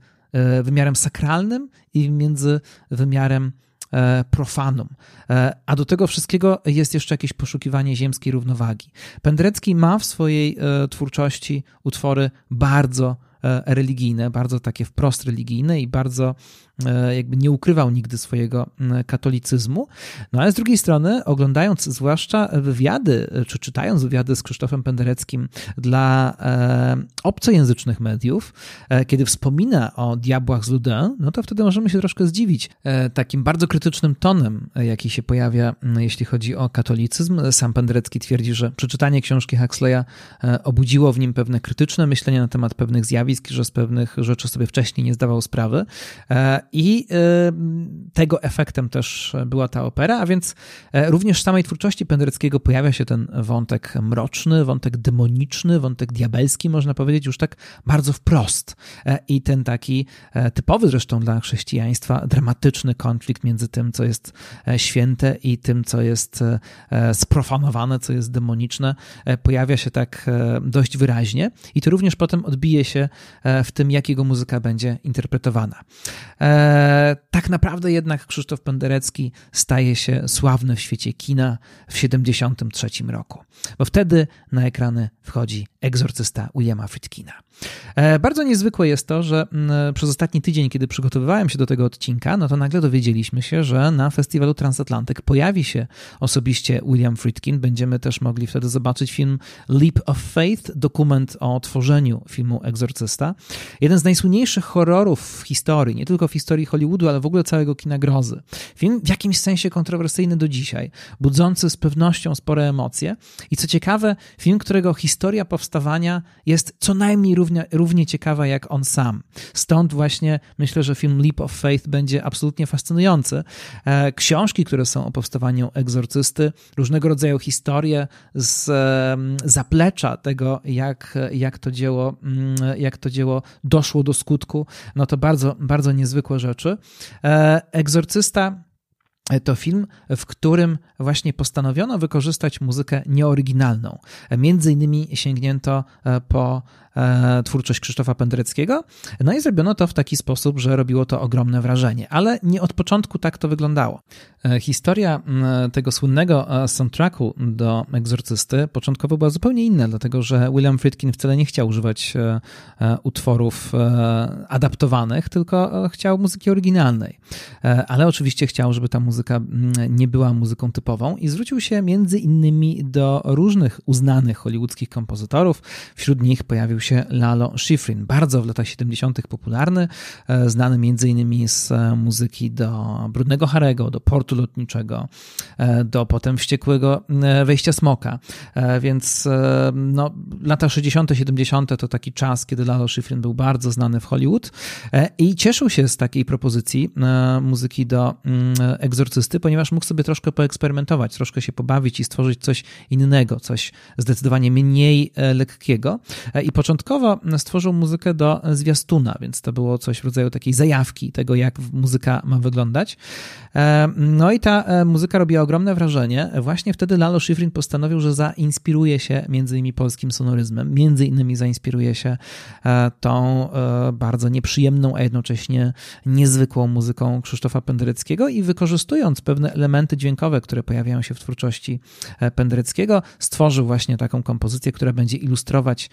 wymiarem sakralnym i między wymiarem E, profanum. E, a do tego wszystkiego jest jeszcze jakieś poszukiwanie ziemskiej równowagi. Penderecki ma w swojej e, twórczości utwory bardzo religijne, bardzo takie wprost religijne i bardzo E, jakby nie ukrywał nigdy swojego katolicyzmu. No ale z drugiej strony, oglądając zwłaszcza wywiady, czy czytając wywiady z Krzysztofem Pendereckim dla e, obcojęzycznych mediów, e, kiedy wspomina o diabłach z Ludin, no to wtedy możemy się troszkę zdziwić takim bardzo krytycznym tonem, jaki się pojawia, jeśli chodzi o katolicyzm. Sam Penderecki twierdzi, że przeczytanie książki Huxleya obudziło w nim pewne krytyczne myślenie na temat pewnych zjawisk, że z pewnych rzeczy sobie wcześniej nie zdawał sprawy. I y, tego efektem też była ta opera, a więc e, również w samej twórczości Pendereckiego pojawia się ten wątek mroczny, wątek demoniczny, wątek diabelski, można powiedzieć, już tak bardzo wprost. E, I ten taki e, typowy zresztą dla chrześcijaństwa dramatyczny konflikt między tym, co jest święte i tym, co jest sprofanowane, co jest demoniczne, pojawia się tak dość wyraźnie i to również potem odbije się w tym, jak jego muzyka będzie interpretowana. E, tak naprawdę jednak Krzysztof Penderecki staje się sławny w świecie kina w 1973 roku, bo wtedy na ekrany wchodzi egzorcysta Williama Friedkina. E, bardzo niezwykłe jest to, że mm, przez ostatni tydzień, kiedy przygotowywałem się do tego odcinka, no to nagle dowiedzieliśmy się, że na festiwalu Transatlantyk pojawi się osobiście William Friedkin. Będziemy też mogli wtedy zobaczyć film Leap of Faith, dokument o tworzeniu filmu Egzorcysta. Jeden z najsłynniejszych horrorów w historii, nie tylko w historii Hollywoodu, ale w ogóle całego kina grozy. Film w jakimś sensie kontrowersyjny do dzisiaj, budzący z pewnością spore emocje i co ciekawe, film, którego historia powstawania jest co najmniej równie, równie ciekawa jak on sam. Stąd właśnie myślę, że film Leap of Faith będzie absolutnie fascynujący. E, książki, które są o powstawaniu egzorcysty, różnego rodzaju historie z zaplecza tego, jak, jak, to dzieło, mm, jak to dzieło doszło do skutku, no to bardzo, bardzo niezwykłe rzeczy. E, egzorcysta to film, w którym właśnie postanowiono wykorzystać muzykę nieoryginalną. Między innymi sięgnięto po E, twórczość Krzysztofa Pendereckiego. No i zrobiono to w taki sposób, że robiło to ogromne wrażenie, ale nie od początku tak to wyglądało. E, historia tego słynnego e, soundtracku do Egzorcysty początkowo była zupełnie inna, dlatego że William Friedkin wcale nie chciał używać utworów adaptowanych, tylko chciał muzyki oryginalnej. Ale oczywiście chciał, żeby ta muzyka nie była muzyką typową i zwrócił się między innymi do różnych uznanych hollywoodzkich kompozytorów. Wśród nich pojawił się Lalo Schifrin, bardzo w latach 70. popularny, e, znany m.in. z e, muzyki do Brudnego Harego, do Portu Lotniczego, e, do potem Wściekłego Wejścia Smoka. Więc no, lata 60., 70. to taki czas, kiedy Lalo Schifrin był bardzo znany w Hollywood i cieszył się z takiej propozycji muzyki do mm, egzorcysty, ponieważ mógł sobie troszkę poeksperymentować, troszkę się pobawić i stworzyć coś innego, coś zdecydowanie mniej lekkiego. I początkowo Początkowo stworzył muzykę do zwiastuna, więc to było coś w rodzaju takiej zajawki tego, jak muzyka ma wyglądać. E, no i ta e, muzyka robiła ogromne wrażenie. Właśnie wtedy Lalo Schifrin postanowił, że zainspiruje się między innymi polskim sonoryzmem, między innymi zainspiruje się e, tą bardzo nieprzyjemną, a jednocześnie niezwykłą muzyką Krzysztofa Pendereckiego i wykorzystując pewne elementy dźwiękowe, które pojawiają się w twórczości Pendereckiego, stworzył właśnie taką kompozycję, która będzie ilustrować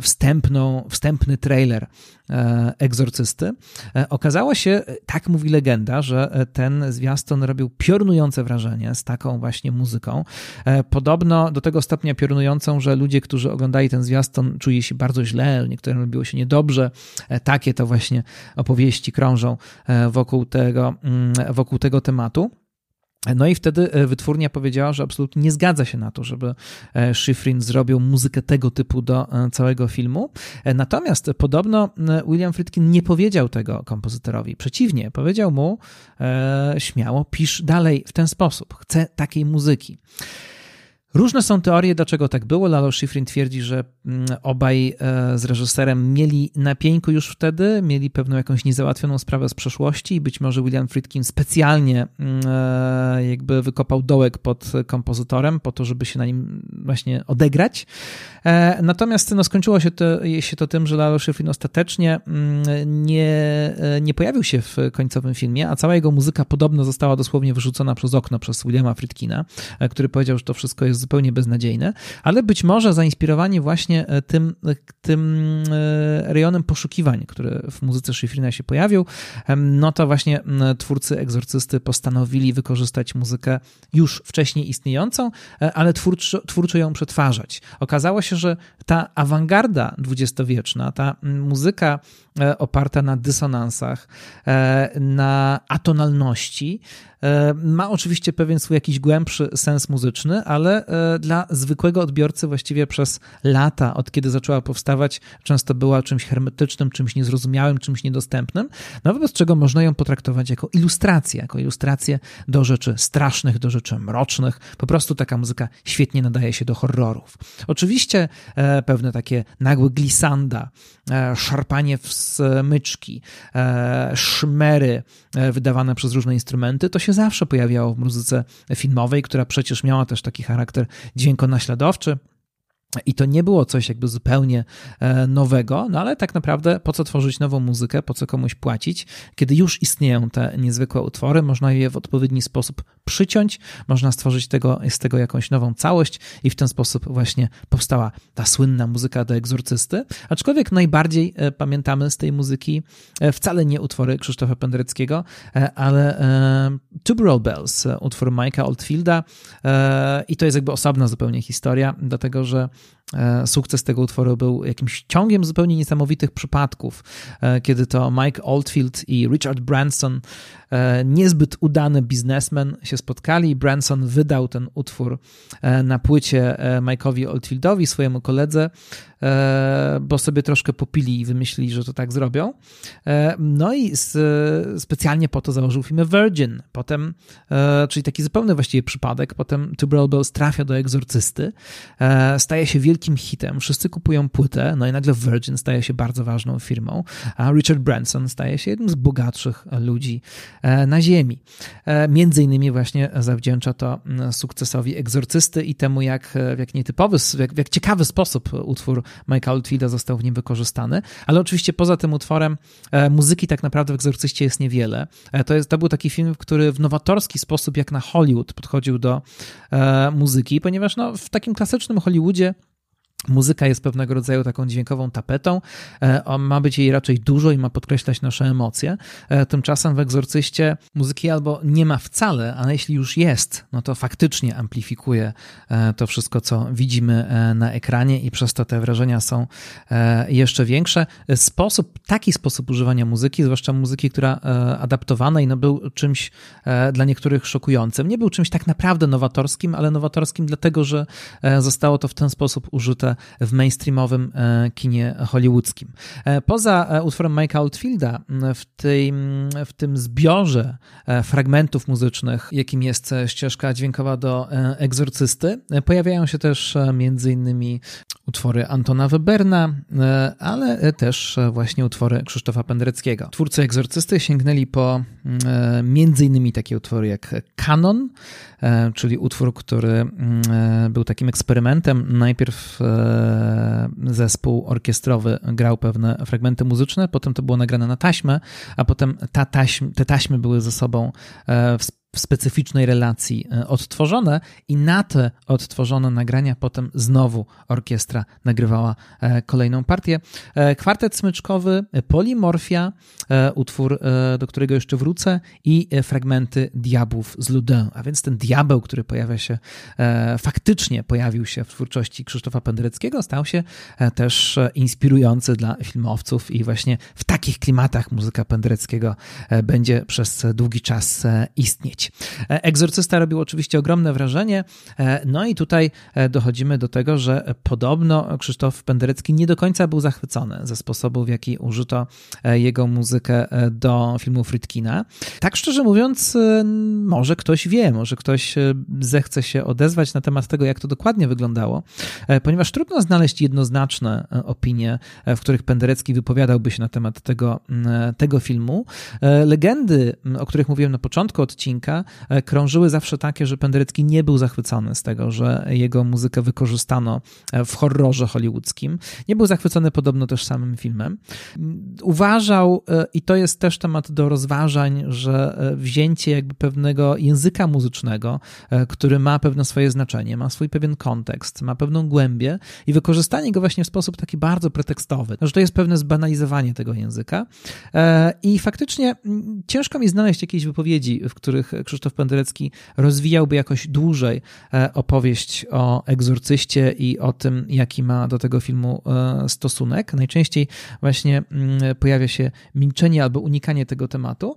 wstępną, wstępny trailer e, egzorcysty. E, okazało się, tak mówi legenda, że ten zwiastun robił piorunujące wrażenie z taką właśnie muzyką. E, podobno do tego stopnia piorunującą, że ludzie, którzy oglądali ten zwiastun, czuli się bardzo źle, niektórym robiło się niedobrze. Takie to właśnie opowieści krążą wokół tego, mm, wokół tego tematu. No i wtedy e, wytwórnia powiedziała, że absolutnie nie zgadza się na to, żeby e, Schifrin zrobił muzykę tego typu do e, całego filmu. Natomiast podobno William Friedkin nie powiedział tego kompozytorowi. Przeciwnie, powiedział mu śmiało, pisz dalej w ten sposób. Chcę takiej muzyki. Różne są teorie, dlaczego tak było. Lalo Schifrin twierdzi, że mm, obaj e, z reżyserem mieli na już wtedy, mieli pewną jakąś niezałatwioną sprawę z przeszłości i być może William Friedkin specjalnie mm, e, jakby wykopał dołek pod kompozytorem po to, żeby się na nim właśnie odegrać. E, natomiast no, skończyło się to, się to tym, że Lalo Schifrin ostatecznie mm, nie, nie pojawił się w końcowym filmie, a cała jego muzyka podobno została dosłownie wyrzucona przez okno przez Williama Friedkina, który powiedział, że to wszystko jest zupełnie beznadziejne, ale być może zainspirowani właśnie e, tym, e, tym e, rejonem poszukiwań, który w muzyce Schifrina się pojawił, no to właśnie twórcy egzorcysty postanowili wykorzystać muzykę już wcześniej istniejącą, ale twórczo, twórczo ją przetwarzać. Okazało się, że ta awangarda dwudziestowieczna, ta muzyka oparta na dysonansach, na atonalności, ma oczywiście pewien swój jakiś głębszy sens muzyczny, ale e, dla zwykłego odbiorcy właściwie przez lata, od kiedy zaczęła powstawać, często była czymś hermetycznym, czymś niezrozumiałym, czymś niedostępnym, no wobec czego można ją potraktować jako ilustrację, jako ilustrację do rzeczy strasznych, do rzeczy mrocznych. Po prostu taka muzyka świetnie nadaje się do horrorów. Oczywiście e, pewne takie nagłe glisanda, szarpanie w smyczki, szmery wydawane przez różne instrumenty, to się zawsze pojawiało w muzyce filmowej, która przecież miała też taki charakter dźwiękonaśladowczy. I to nie było coś jakby zupełnie e, nowego, no ale tak naprawdę po co tworzyć nową muzykę, po co komuś płacić, kiedy już istnieją te niezwykłe utwory, można je w odpowiedni sposób przyciąć, można stworzyć tego, z tego jakąś nową całość i w ten sposób właśnie powstała ta słynna muzyka do egzorcysty. Aczkolwiek najbardziej e, pamiętamy z tej muzyki e, wcale nie utwory Krzysztofa Pendereckiego, ale Tubular Bells, utwór Mike'a Oldfielda i to jest jakby osobna zupełnie historia, dlatego że sukces tego utworu był jakimś ciągiem zupełnie niesamowitych przypadków, e, kiedy to Mike Oldfield i Richard Branson, e, niezbyt udany biznesmen, się spotkali. Branson wydał ten utwór na płycie Mike'owi Oldfieldowi, swojemu koledze, bo sobie troszkę popili i wymyślili, że to tak zrobią. No i specjalnie po to założył firmę Virgin. Potem, czyli taki zupełny właściwie przypadek, potem Tubular Bells trafia do egzorcysty, staje staje się wielkim hitem, wszyscy kupują płytę, no i nagle Virgin staje się bardzo ważną firmą, a Richard Branson staje się jednym z bogatszych ludzi na ziemi. Między innymi właśnie zawdzięcza to sukcesowi egzorcysty i temu, jak, w jak nietypowy, w jak, w jak ciekawy sposób utwór Michael Oldfielda został w nim wykorzystany, ale oczywiście poza tym utworem muzyki tak naprawdę w egzorcyście jest niewiele. To, jest, to był taki film, który w nowatorski sposób, jak na Hollywood, podchodził do muzyki, ponieważ no, w takim klasycznym Hollywoodzie Muzyka jest pewnego rodzaju taką dźwiękową tapetą, e, ma być jej raczej dużo i ma podkreślać nasze emocje. E, tymczasem w egzorcyście muzyki albo nie ma wcale, a jeśli już jest, no to faktycznie amplifikuje e, to wszystko, co widzimy na ekranie i przez to te wrażenia są jeszcze większe. Sposób, taki sposób używania muzyki, zwłaszcza muzyki, która adaptowanej, no był czymś dla niektórych szokującym. Nie był czymś tak naprawdę nowatorskim, ale nowatorskim dlatego, że zostało to w ten sposób użyte w mainstreamowym e, kinie hollywoodzkim. E, poza e, utworem Mike'a Oldfielda w tym, w tym zbiorze fragmentów muzycznych, jakim jest ścieżka dźwiękowa do Egzorcysty, pojawiają się też innymi utwory Antona Weberna, ale też właśnie utwory Krzysztofa Pendreckiego. Twórcy Egzorcysty sięgnęli po innymi takie utwory jak Kanon, czyli utwór, który był takim eksperymentem. Najpierw E, zespół orkiestrowy grał pewne fragmenty muzyczne, potem to było nagrane na taśmę, a potem ta taśm, te taśmy były ze sobą e, w specyficznej relacji e, odtworzone i na te odtworzone nagrania potem znowu orkiestra nagrywała e, kolejną partię. E, kwartet smyczkowy, Polimorfia, utwór, do którego jeszcze wrócę i fragmenty Diabłów z Ludin, a więc ten diabeł, który pojawia się, faktycznie pojawił się w twórczości Krzysztofa Pendereckiego, stał się też inspirujący dla filmowców i właśnie w takich klimatach muzyka Pendereckiego będzie przez długi czas istnieć. E, Egzorcysta robił oczywiście ogromne wrażenie, e, no i tutaj e, dochodzimy do tego, że podobno Krzysztof Penderecki nie do końca był zachwycony ze sposobu, w jaki użyto jego muzykę do filmu Fritkina. Tak szczerze mówiąc, może ktoś wie, może ktoś zechce się odezwać na temat tego, jak to dokładnie wyglądało, ponieważ trudno znaleźć jednoznaczne opinie, w których Penderecki wypowiadałby się na temat tego, tego filmu. Legendy, o których mówiłem na początku odcinka, E, krążyły zawsze takie, że Penderecki nie był zachwycony z tego, że jego muzykę wykorzystano e, w horrorze hollywoodzkim. Nie był zachwycony podobno też samym filmem. Uważał, e, i to jest też temat do rozważań, że wzięcie jakby pewnego języka muzycznego, który ma pewne swoje znaczenie, ma swój pewien kontekst, ma pewną głębię i wykorzystanie go właśnie w sposób taki bardzo pretekstowy, że to jest pewne zbanalizowanie tego języka. I faktycznie ciężko mi znaleźć jakieś wypowiedzi, w których Krzysztof Penderecki rozwijałby jakoś dłużej e, opowieść o egzorcyście i o tym, jaki ma do tego filmu e, stosunek. Najczęściej właśnie mm, pojawia się milczenie albo unikanie tego tematu.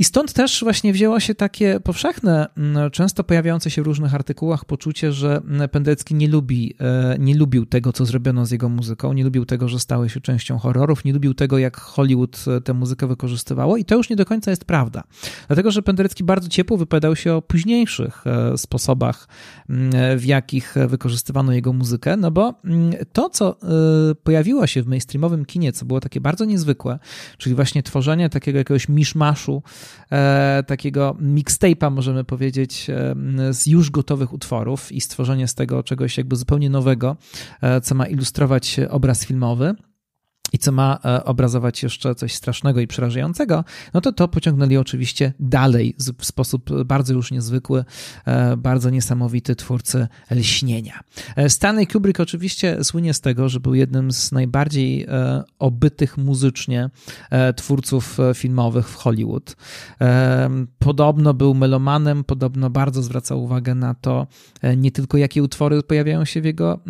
I stąd też właśnie wzięło się takie powszechne, mm, często pojawiające się w różnych artykułach poczucie, że Penderecki nie lubi, e, nie lubił tego, co zrobiono z jego muzyką, nie lubił tego, że stały się częścią horrorów, nie lubił tego, jak Hollywood e, tę muzykę wykorzystywało i to już nie do końca jest prawda. Dlatego, że Penderecki bardzo ciepło wypowiadał się o późniejszych e, sposobach, mm, w jakich wykorzystywano jego muzykę, no bo mm, to, co pojawiło się w mainstreamowym kinie, co było takie bardzo niezwykłe, czyli właśnie tworzenie takiego jakiegoś miszmaszu e, takiego mixtape'a, możemy powiedzieć, e, z już gotowych utworów i stworzenie z tego czegoś jakby zupełnie nowego, e, co ma ilustrować obraz filmowy i co ma e, obrazować jeszcze coś strasznego i przerażającego, no to to pociągnęli oczywiście dalej w sposób bardzo już niezwykły, e, bardzo niesamowity twórcy lśnienia. E, Stanley Kubrick oczywiście słynie z tego, że był jednym z najbardziej obytych muzycznie twórców filmowych w Hollywood. Podobno był melomanem, podobno bardzo zwracał uwagę na to, nie tylko jakie utwory pojawiają się w jego,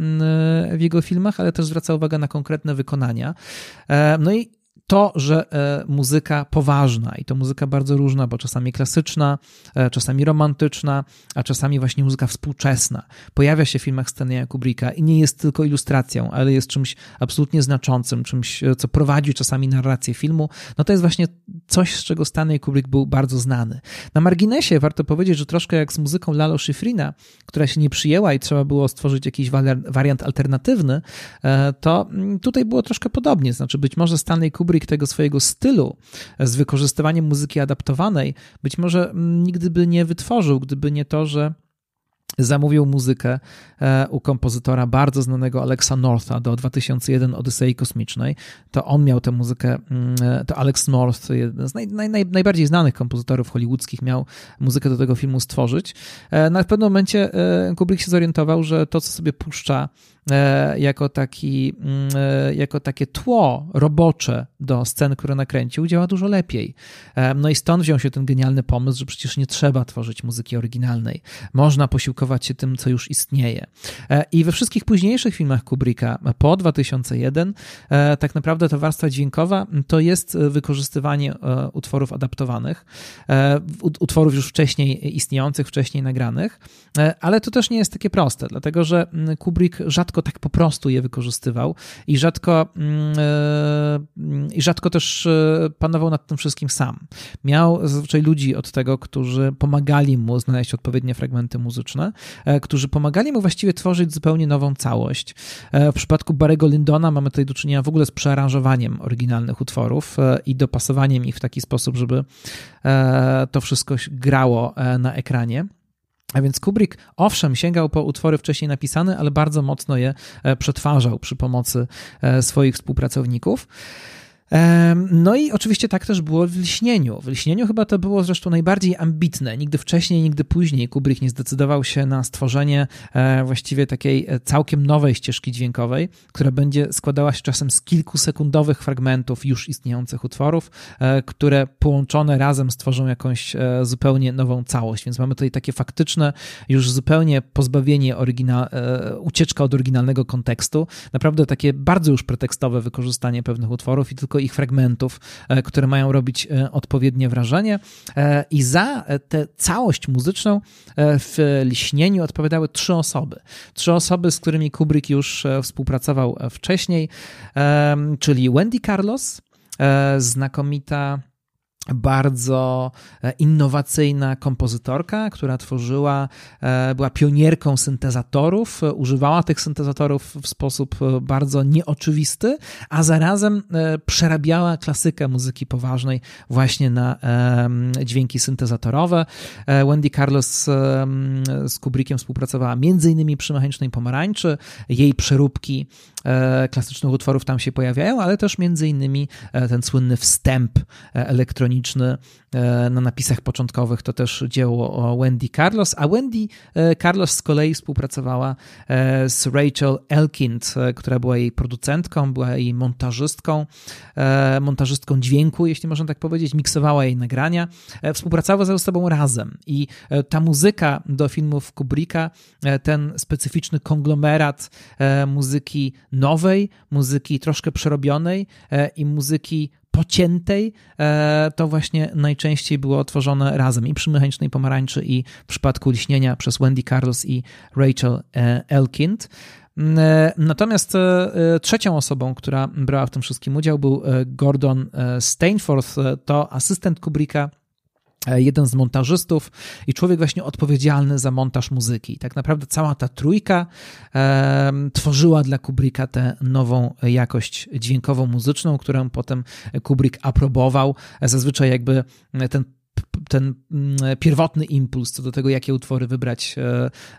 w jego filmach, ale też zwraca uwagę na konkretne wykonania. E, no i to, że muzyka poważna i to muzyka bardzo różna, bo czasami klasyczna, czasami romantyczna, a czasami właśnie muzyka współczesna pojawia się w filmach Stanleya Kubricka i nie jest tylko ilustracją, ale jest czymś absolutnie znaczącym, czymś, co prowadzi czasami narrację filmu, no to jest właśnie coś, z czego Stanley Kubrick był bardzo znany. Na marginesie warto powiedzieć, że troszkę jak z muzyką Lalo Schifrina, która się nie przyjęła i trzeba było stworzyć jakiś wariant alternatywny, e, to mm, tutaj było troszkę podobnie. Znaczy, być może Stanley Kubrick tego swojego stylu z wykorzystywaniem muzyki adaptowanej, być może nigdy by nie wytworzył, gdyby nie to, że zamówił muzykę e, u kompozytora bardzo znanego Alexa Northa do 2001 Odysei Kosmicznej. To on miał tę muzykę, mm, e, to Alex North, jeden z naj, naj, najbardziej znanych kompozytorów hollywoodzkich, miał muzykę do tego filmu stworzyć. E, na pewnym momencie Kubrick się zorientował, że to, co sobie puszcza jako, taki, mm, e, jako takie tło robocze do scen, które nakręcił, działa dużo lepiej. E, no i stąd wziął się ten genialny pomysł, że przecież nie trzeba tworzyć muzyki oryginalnej. Można posiłkować się tym, co już istnieje. I we wszystkich późniejszych filmach Kubricka po 2001 tak naprawdę ta warstwa dźwiękowa to jest wykorzystywanie utworów adaptowanych, utworów już wcześniej istniejących, wcześniej nagranych, ale to też nie jest takie proste, dlatego że mm, Kubrick rzadko rzadko tak po prostu je wykorzystywał i rzadko, mm, e, i rzadko też e, panował nad tym wszystkim sam. Miał zazwyczaj ludzi od tego, którzy pomagali mu znaleźć odpowiednie fragmenty muzyczne, e, którzy pomagali mu właściwie tworzyć zupełnie nową całość. W przypadku Barego Lindona mamy tutaj do czynienia w ogóle z przearanżowaniem oryginalnych utworów i dopasowaniem ich w taki sposób, żeby to wszystko grało na ekranie. A więc Kubrick, owszem, sięgał po utwory wcześniej napisane, ale bardzo mocno je e, przetwarzał przy pomocy e, swoich współpracowników. No i oczywiście tak też było w Lśnieniu. W Lśnieniu chyba to było zresztą najbardziej ambitne. Nigdy wcześniej, nigdy później Kubrick nie zdecydował się na stworzenie e, właściwie takiej e, całkiem nowej ścieżki dźwiękowej, która będzie składała się czasem z kilkusekundowych fragmentów już istniejących utworów, e, które połączone razem stworzą jakąś zupełnie nową całość. Więc mamy tutaj takie faktyczne, już zupełnie pozbawienie oryginal, ucieczka od oryginalnego kontekstu. Naprawdę takie bardzo już pretekstowe wykorzystanie pewnych utworów i tylko ich fragmentów, e, które mają robić e, odpowiednie wrażenie. E, I za tę całość muzyczną w Liśnieniu odpowiadały trzy osoby. Trzy osoby, z którymi Kubrick już współpracował wcześniej, czyli Wendy Carlos, znakomita bardzo e, innowacyjna kompozytorka, która tworzyła, e, była pionierką syntezatorów, e, używała tych syntezatorów w sposób bardzo nieoczywisty, a zarazem przerabiała klasykę muzyki poważnej właśnie na dźwięki syntezatorowe. Wendy Carlos z Kubrickiem współpracowała m.in. przy Mechanicznej Pomarańczy. Jej przeróbki klasycznych utworów tam się pojawiają, ale też m.in. ten słynny wstęp elektroniczny E, na napisach początkowych to też dzieło Wendy Carlos, a Wendy e, Carlos z kolei współpracowała e, z Rachel Elkind, która była jej producentką, była jej montażystką, montażystką dźwięku, jeśli można tak powiedzieć, miksowała jej nagrania, współpracowała ze sobą razem i ta muzyka do filmów Kubricka, ten specyficzny konglomerat muzyki nowej, muzyki troszkę przerobionej i muzyki pociętej, e, to właśnie najczęściej było tworzone razem i przy Mechanicznej Pomarańczy i w przypadku Liśnienia przez Wendy Carlos i Rachel e, Elkind. Mm, e, natomiast trzecią osobą, która brała w tym wszystkim udział, był Gordon Stainforth, to asystent Kubricka, E, jeden z montażystów i człowiek właśnie odpowiedzialny za montaż muzyki. Tak naprawdę cała ta trójka e, tworzyła dla Kubricka tę nową jakość dźwiękową, muzyczną, którą potem Kubrick aprobował. Zazwyczaj jakby ten ten mm, pierwotny impuls co do tego, jakie utwory wybrać,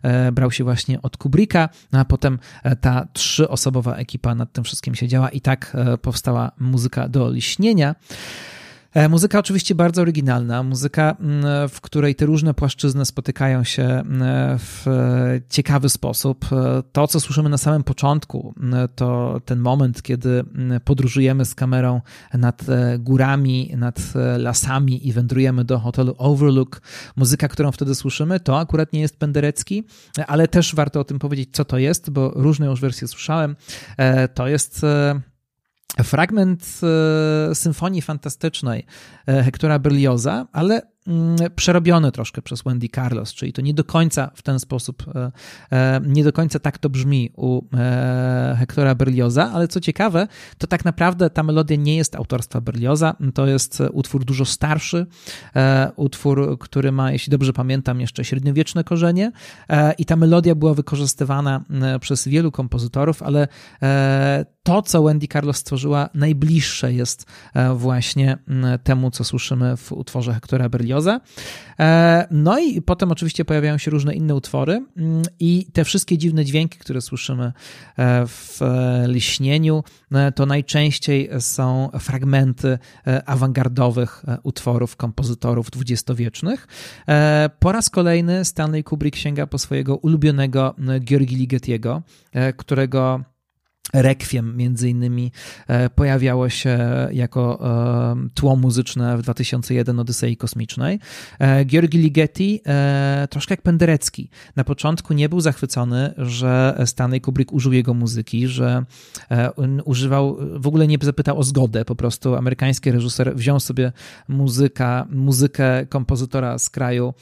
e, brał się właśnie od Kubricka, no a potem ta trzyosobowa ekipa nad tym wszystkim siedziała i tak powstała muzyka do liśnienia. E, muzyka oczywiście bardzo oryginalna, muzyka, w której te różne płaszczyzny spotykają się w ciekawy sposób. E, to, co słyszymy na samym początku, to ten moment, kiedy podróżujemy z kamerą nad e, górami, nad lasami i wędrujemy do hotelu Overlook. Muzyka, którą wtedy słyszymy, to akurat nie jest Penderecki, ale też warto o tym powiedzieć, co to jest, bo różne już wersje słyszałem. To jest fragment symfonii fantastycznej Hektora Berlioza, ale przerobione troszkę przez Wendy Carlos, czyli to nie do końca w ten sposób, e, e, nie do końca tak to brzmi u e, Hectora Berlioza, ale co ciekawe, to tak naprawdę ta melodia nie jest autorstwa Berlioza, to jest utwór dużo starszy, utwór, który ma, jeśli dobrze pamiętam, jeszcze średniowieczne korzenie i ta melodia była wykorzystywana przez wielu kompozytorów, ale to, co Wendy Carlos stworzyła, najbliższe jest właśnie temu, co słyszymy w utworze Hectora Berlioza. E, no i potem oczywiście pojawiają się różne inne utwory mm, i te wszystkie dziwne dźwięki, które słyszymy e, w liśnieniu, e, to najczęściej są fragmenty awangardowych utworów kompozytorów dwudziestowiecznych. Po raz kolejny Stanley Kubrick sięga po swojego ulubionego Georgi Ligetiego, którego Requiem między innymi e, pojawiało się jako e, tło muzyczne w 2001 Odysei Kosmicznej. E, Georgi Ligeti, troszkę jak Penderecki, na początku nie był zachwycony, że Stanley Kubrick użył jego muzyki, że używał, w ogóle nie zapytał o zgodę, po prostu amerykański reżyser wziął sobie muzyka, muzykę kompozytora z kraju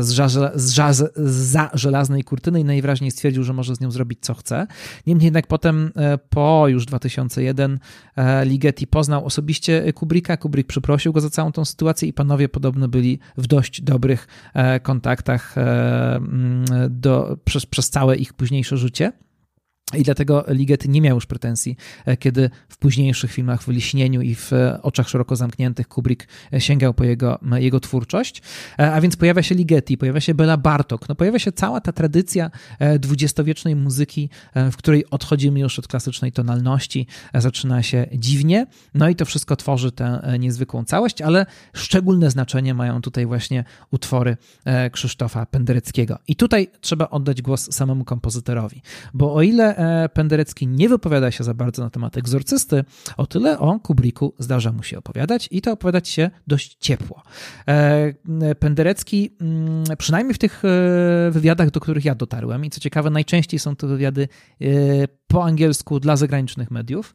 z, żaże, z żaze, za żelaznej kurtyny i najwyraźniej stwierdził, że może z nią zrobić co chce. Niemniej jednak potem E, po już 2001 e, Ligeti poznał osobiście Kubricka. Kubrick przeprosił go za całą tą sytuację i panowie podobno byli w dość dobrych e, kontaktach do, przez, przez całe ich późniejsze życie. I dlatego Ligety nie miał już pretensji, e, kiedy w późniejszych filmach w Liśnieniu i w e, Oczach Szeroko Zamkniętych Kubrick e, sięgał po jego, jego twórczość. A więc pojawia się Ligeti, pojawia się Bela Bartok, no pojawia się cała ta tradycja dwudziestowiecznej muzyki, w której odchodzimy już od klasycznej tonalności, zaczyna się dziwnie, no i to wszystko tworzy tę niezwykłą całość, ale szczególne znaczenie mają tutaj właśnie utwory Krzysztofa Pendereckiego. I tutaj trzeba oddać głos samemu kompozytorowi, bo o ile Penderecki nie wypowiada się za bardzo na temat egzorcysty, o tyle o Kubriku zdarza mu się opowiadać i to opowiadać się dość ciepło. E, Penderecki, mm, przynajmniej w tych e, wywiadach, do których ja dotarłem, i co ciekawe, najczęściej są to wywiady po angielsku dla zagranicznych mediów,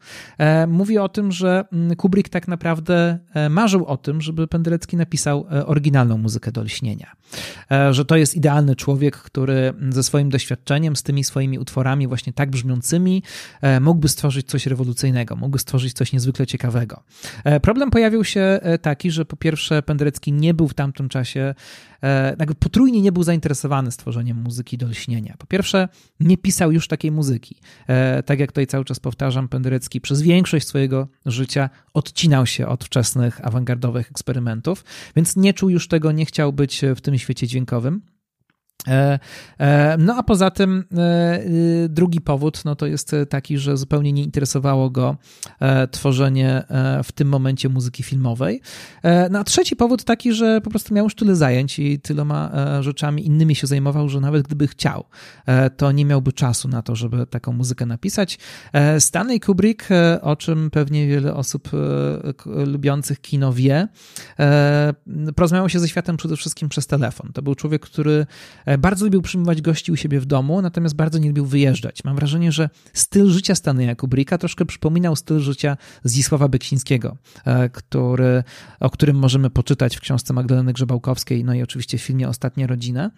mówi o tym, że mm, Kubrick tak naprawdę marzył o tym, żeby Penderecki napisał oryginalną muzykę do lśnienia. Że to jest idealny człowiek, który ze swoim doświadczeniem, z tymi swoimi utworami właśnie tak brzmiącymi, e, mógłby stworzyć coś rewolucyjnego, mógłby stworzyć coś niezwykle ciekawego. E, problem pojawił się e, taki, że po pierwsze Penderecki nie był w tamtym czasie, jakby potrójnie nie był zainteresowany stworzeniem muzyki do lśnienia. Po pierwsze, nie pisał już takiej muzyki. Tak jak tutaj cały czas powtarzam, Penderecki przez większość swojego życia odcinał się od wczesnych awangardowych eksperymentów, więc nie czuł już tego, nie chciał być w tym świecie dźwiękowym. E, e, no a poza tym e, drugi powód no to jest taki, że zupełnie nie interesowało go tworzenie w tym momencie muzyki filmowej. No a trzeci powód taki, że po prostu miał już tyle zajęć i tyloma rzeczami innymi się zajmował, że nawet gdyby chciał, to nie miałby czasu na to, żeby taką muzykę napisać. Stanley Kubrick, o czym pewnie wiele osób lubiących kino wie, porozmawiał się ze światem przede wszystkim przez telefon. To był człowiek, który bardzo lubił przyjmować gości u siebie w domu, natomiast bardzo nie lubił wyjeżdżać. Mam wrażenie, że styl życia Stanleya Kubricka troszkę przypominał styl życia Zdzisława Beksińskiego, e, który, o którym możemy poczytać w książce Magdaleny Grzebałkowskiej, no i oczywiście w filmie Ostatnia Rodzina.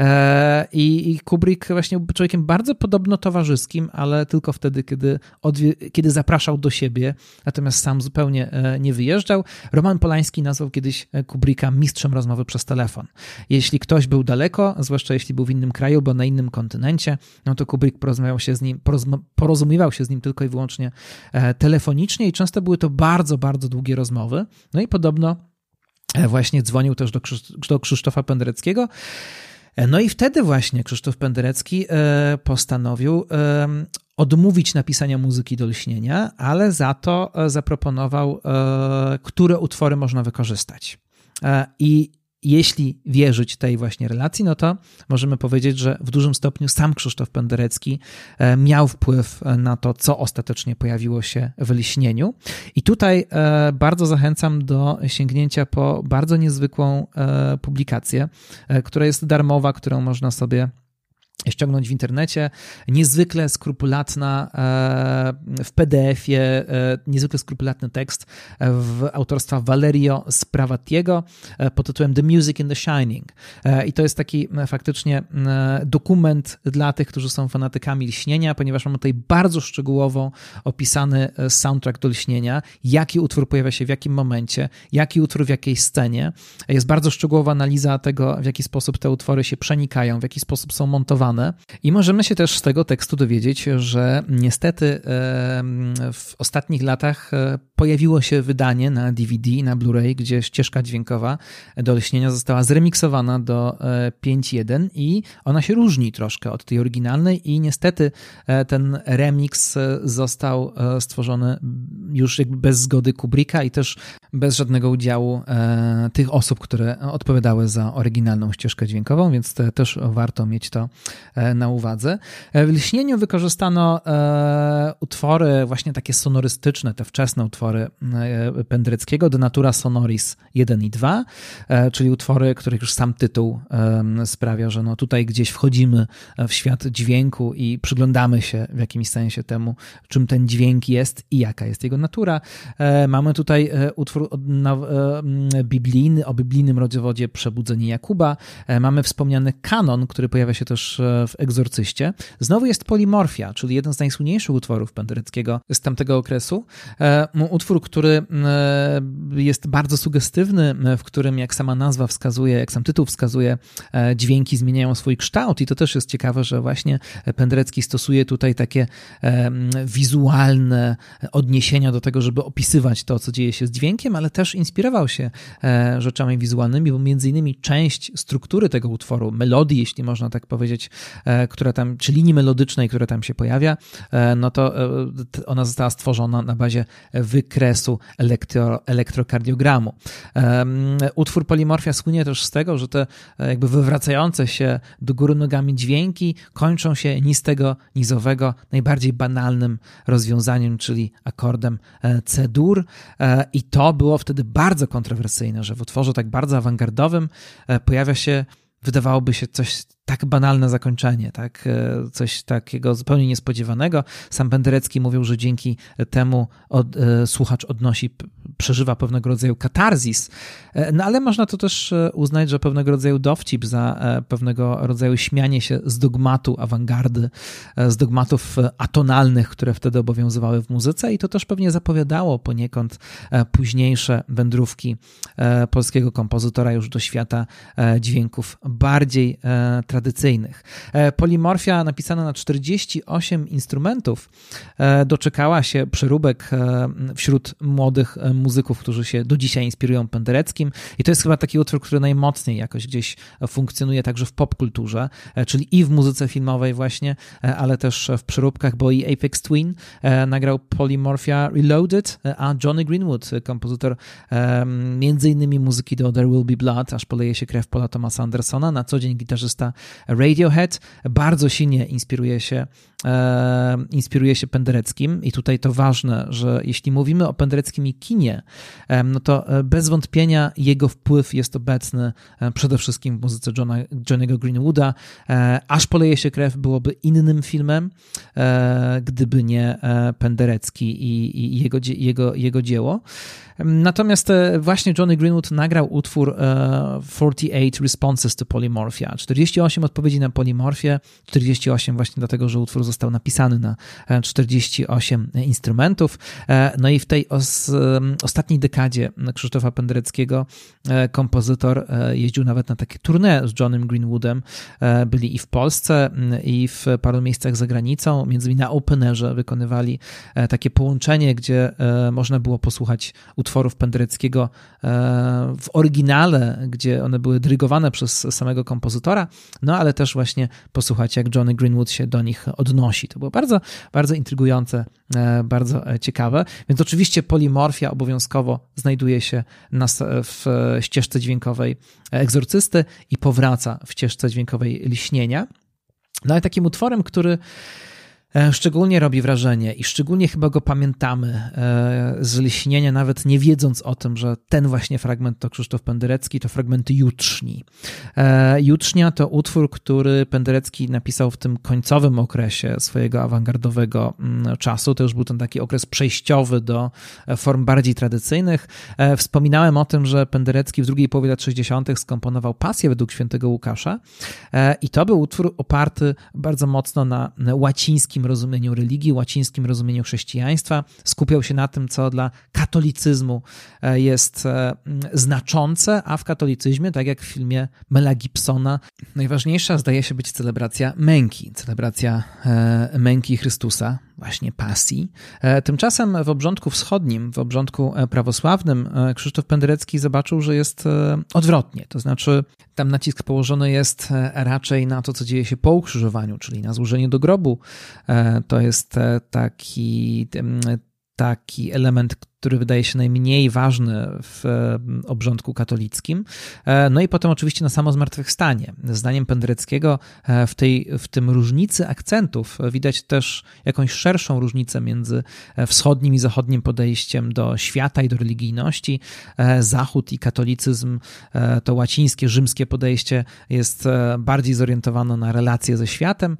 E, I, i Kubrick właśnie był człowiekiem bardzo podobno towarzyskim, ale tylko wtedy, kiedy, odwie, kiedy zapraszał do siebie, natomiast sam zupełnie e, nie wyjeżdżał. Roman Polański nazwał kiedyś Kubricka mistrzem rozmowy przez telefon. Jeśli ktoś był daleko, zwłaszcza jeśli był w innym kraju, bo na innym kontynencie, no to Kubrick porozmawiał się z nim, porozumiewał się z nim tylko i wyłącznie e, telefonicznie i często były to bardzo, bardzo długie rozmowy. No i podobno e, właśnie dzwonił też do, Krzysztofa Pendereckiego. E, no i wtedy właśnie Krzysztof Penderecki postanowił odmówić napisania muzyki do lśnienia, ale za to zaproponował, które utwory można wykorzystać. I jeśli wierzyć tej właśnie relacji, no to możemy powiedzieć, że w dużym stopniu sam Krzysztof Penderecki e, miał wpływ na to, co ostatecznie pojawiło się w liśnieniu. I tutaj e, bardzo zachęcam do sięgnięcia po bardzo niezwykłą e, publikację, która jest darmowa, którą można sobie ściągnąć w internecie. Niezwykle skrupulatna e, w PDF-ie, e, niezwykle skrupulatny tekst w autorstwa Valerio Spravattiego e, pod tytułem The Music in the Shining. I to jest taki faktycznie dokument dla tych, którzy są fanatykami lśnienia, ponieważ mamy tutaj bardzo szczegółowo opisany soundtrack do lśnienia, jaki utwór pojawia się w jakim momencie, jaki utwór w jakiej scenie. Jest bardzo szczegółowa analiza tego, w jaki sposób te utwory się przenikają, w jaki sposób są montowane, i możemy się też z tego tekstu dowiedzieć, że niestety w ostatnich latach e, pojawiło się wydanie na DVD, na Blu-ray, gdzie ścieżka dźwiękowa do lśnienia została zremiksowana do 5.1 e, i ona się różni troszkę od tej oryginalnej i niestety e, ten remix został stworzony już jakby bez zgody Kubricka i też bez żadnego udziału tych osób, które odpowiadały za oryginalną ścieżkę dźwiękową, więc też warto mieć to na uwadze. E, w Lśnieniu wykorzystano e, utwory właśnie takie sonorystyczne, te wczesne utwory Pendreckiego, de Natura Sonoris 1 i 2, czyli utwory, których już sam tytuł sprawia, że no tutaj gdzieś wchodzimy w świat dźwięku i przyglądamy się w jakimś sensie temu, czym ten dźwięk jest i jaka jest jego natura. Mamy tutaj utwór biblijny, o biblijnym rodzowodzie Przebudzenie Jakuba. Mamy wspomniany kanon, który pojawia się też w Egzorcyście. Znowu jest Polimorfia, czyli jeden z najsłynniejszych utworów Pendereckiego z tamtego okresu. E, utwór, który e, jest bardzo sugestywny, w którym, jak sama nazwa wskazuje, jak sam tytuł wskazuje, e, dźwięki zmieniają swój kształt i to też jest ciekawe, że właśnie Penderecki stosuje tutaj takie wizualne odniesienia do tego, żeby opisywać to, co dzieje się z dźwiękiem, ale też inspirował się rzeczami wizualnymi, bo między innymi część struktury tego utworu, melodii, jeśli można tak powiedzieć, E, która tam, czy linii melodycznej, która tam się pojawia, e, no to e, ona została stworzona na bazie wykresu elektro, elektrokardiogramu. Utwór Polimorfia słynie też z tego, że te jakby wywracające się do góry nogami dźwięki kończą się nistego, nizowego, najbardziej banalnym rozwiązaniem, czyli akordem C-dur i to było wtedy bardzo kontrowersyjne, że w utworze tak bardzo awangardowym pojawia się wydawałoby się coś tak banalne zakończenie, tak, e, coś takiego zupełnie niespodziewanego. Sam Penderecki mówił, że dzięki temu od, e, słuchacz odnosi, przeżywa pewnego rodzaju katarzis, e, no ale można to też uznać, że pewnego rodzaju dowcip za pewnego rodzaju śmianie się z dogmatu awangardy, z dogmatów atonalnych, które wtedy obowiązywały w muzyce i to też pewnie zapowiadało poniekąd późniejsze wędrówki polskiego kompozytora już do świata dźwięków bardziej tradycyjnych. E, polimorfia napisana na 48 instrumentów e, doczekała się przeróbek e, wśród młodych muzyków, którzy się do dzisiaj inspirują Pendereckim i to jest chyba taki utwór, który najmocniej jakoś gdzieś funkcjonuje także w popkulturze, czyli i w muzyce filmowej właśnie, ale też w przeróbkach, bo i Apex Twin nagrał Polymorphia Reloaded, a Johnny Greenwood, kompozytor między innymi muzyki do There Will Be Blood, aż poleje się krew Paula Thomasa Andersona, na co dzień gitarzysta Radiohead. Bardzo silnie inspiruje się, inspiruje się Pendereckim i tutaj to ważne, że jeśli mówimy o Pendereckim i kinie, e, no to e, bez wątpienia jego wpływ jest obecny e, przede wszystkim w muzyce Johna, Johnny'ego Greenwooda. E, Aż poleje się krew byłoby innym filmem, e, gdyby nie Penderecki i, i jego, jego, jego dzieło. Natomiast e, właśnie Johnny Greenwood nagrał utwór 48 e, Responses to Polymorphia, 48 odpowiedzi na polimorfię, 48 właśnie dlatego, że utwór został napisany na 48 e, instrumentów. No i w tej os, ostatniej dekadzie Krzysztofa Pendereckiego kompozytor jeździł nawet na takie tournée z Johnem Greenwoodem. Byli i w Polsce, i w paru miejscach za granicą, między innymi na Openerze wykonywali takie połączenie, gdzie można było posłuchać utworów Pendereckiego e, w oryginale, gdzie one były dyrygowane przez samego kompozytora, no ale też właśnie posłuchać, jak Johnny Greenwood się do nich odnosi. To było bardzo, bardzo intrygujące, e, bardzo ciekawe. Więc oczywiście polimorfia obowiązkowo znajduje się na, w ścieżce dźwiękowej egzorcysty i powraca w ścieżce dźwiękowej liśnienia. No ale takim utworem, który E, szczególnie robi wrażenie i szczególnie chyba go pamiętamy e, z Lśnienia, nawet nie wiedząc o tym, że ten właśnie fragment to Krzysztof Penderecki, to fragmenty Jutrzni. E, Jutrznia to utwór, który Penderecki napisał w tym końcowym okresie swojego awangardowego mm, czasu. To już był ten taki okres przejściowy do form bardziej tradycyjnych. Wspominałem o tym, że Penderecki w drugiej połowie lat 60. skomponował pasję według świętego Łukasza i to był utwór oparty bardzo mocno na łacińskim łacińskim rozumieniu religii, łacińskim rozumieniu chrześcijaństwa. Skupiał się na tym, co dla katolicyzmu e, jest e, znaczące, a w katolicyzmie, tak jak w filmie Mela Gibsona, najważniejsza zdaje się być celebracja męki, celebracja e, męki Chrystusa, właśnie pasji. Tymczasem w obrządku wschodnim, w obrządku prawosławnym, Krzysztof Penderecki zobaczył, że jest odwrotnie. To znaczy, tam nacisk położony jest raczej na to, co dzieje się po ukrzyżowaniu, czyli na złożenie do grobu, E, to jest e, taki, taki element, który wydaje się najmniej ważny w obrządku katolickim. E, no i potem oczywiście na samo zmartwychwstanie. Zdaniem Pendereckiego e, w, tej, w tym różnicy akcentów widać też jakąś szerszą różnicę między e, wschodnim i zachodnim podejściem do świata i do religijności. Zachód i katolicyzm, to łacińskie, rzymskie podejście jest bardziej zorientowane na relacje ze światem,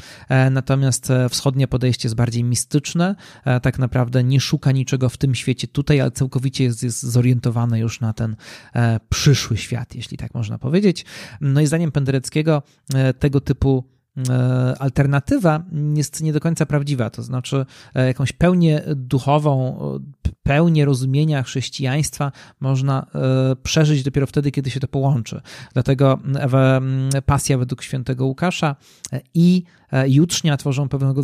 natomiast wschodnie podejście jest bardziej mistyczne, tak naprawdę nie szuka niczego w tym świecie tutaj, tutaj, całkowicie jest, jest zorientowane już na ten e, przyszły świat, jeśli tak można powiedzieć. No i zdaniem Pendereckiego e, tego typu e, alternatywa jest nie do końca prawdziwa, to znaczy jakąś pełnię duchową, pełnię rozumienia chrześcijaństwa można przeżyć dopiero wtedy, kiedy się to połączy. Dlatego pasja według świętego Łukasza i jutrznia tworzą pewnego,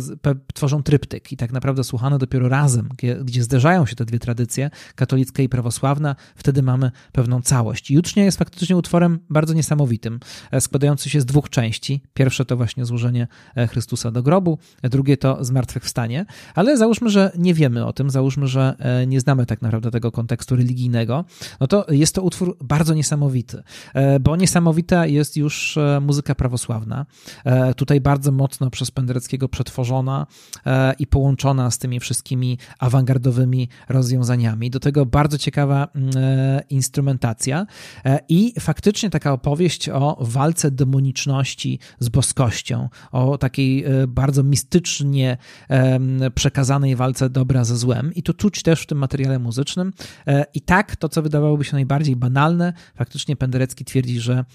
tworzą tryptyk i tak naprawdę słuchane dopiero razem, gdzie, gdzie zderzają się te dwie tradycje, katolicka i prawosławna, wtedy mamy pewną całość. Jutrznia jest faktycznie utworem bardzo niesamowitym, e, składający się z dwóch części. Pierwsze to właśnie złożenie e, Chrystusa do grobu, drugie to zmartwychwstanie, ale załóżmy, że nie wiemy o tym, załóżmy, że nie znamy tak naprawdę tego kontekstu religijnego, no to jest to utwór bardzo niesamowity, bo niesamowita jest już muzyka prawosławna. Tutaj bardzo mocno mocno przez Pendereckiego przetworzona e, i połączona z tymi wszystkimi awangardowymi rozwiązaniami. Do tego bardzo ciekawa mm, e, instrumentacja e, i faktycznie taka opowieść o walce demoniczności z boskością, o takiej bardzo mistycznie przekazanej walce dobra ze złem. I to czuć też w tym materiale muzycznym. I tak to, co wydawałoby się najbardziej banalne, faktycznie Penderecki twierdzi, że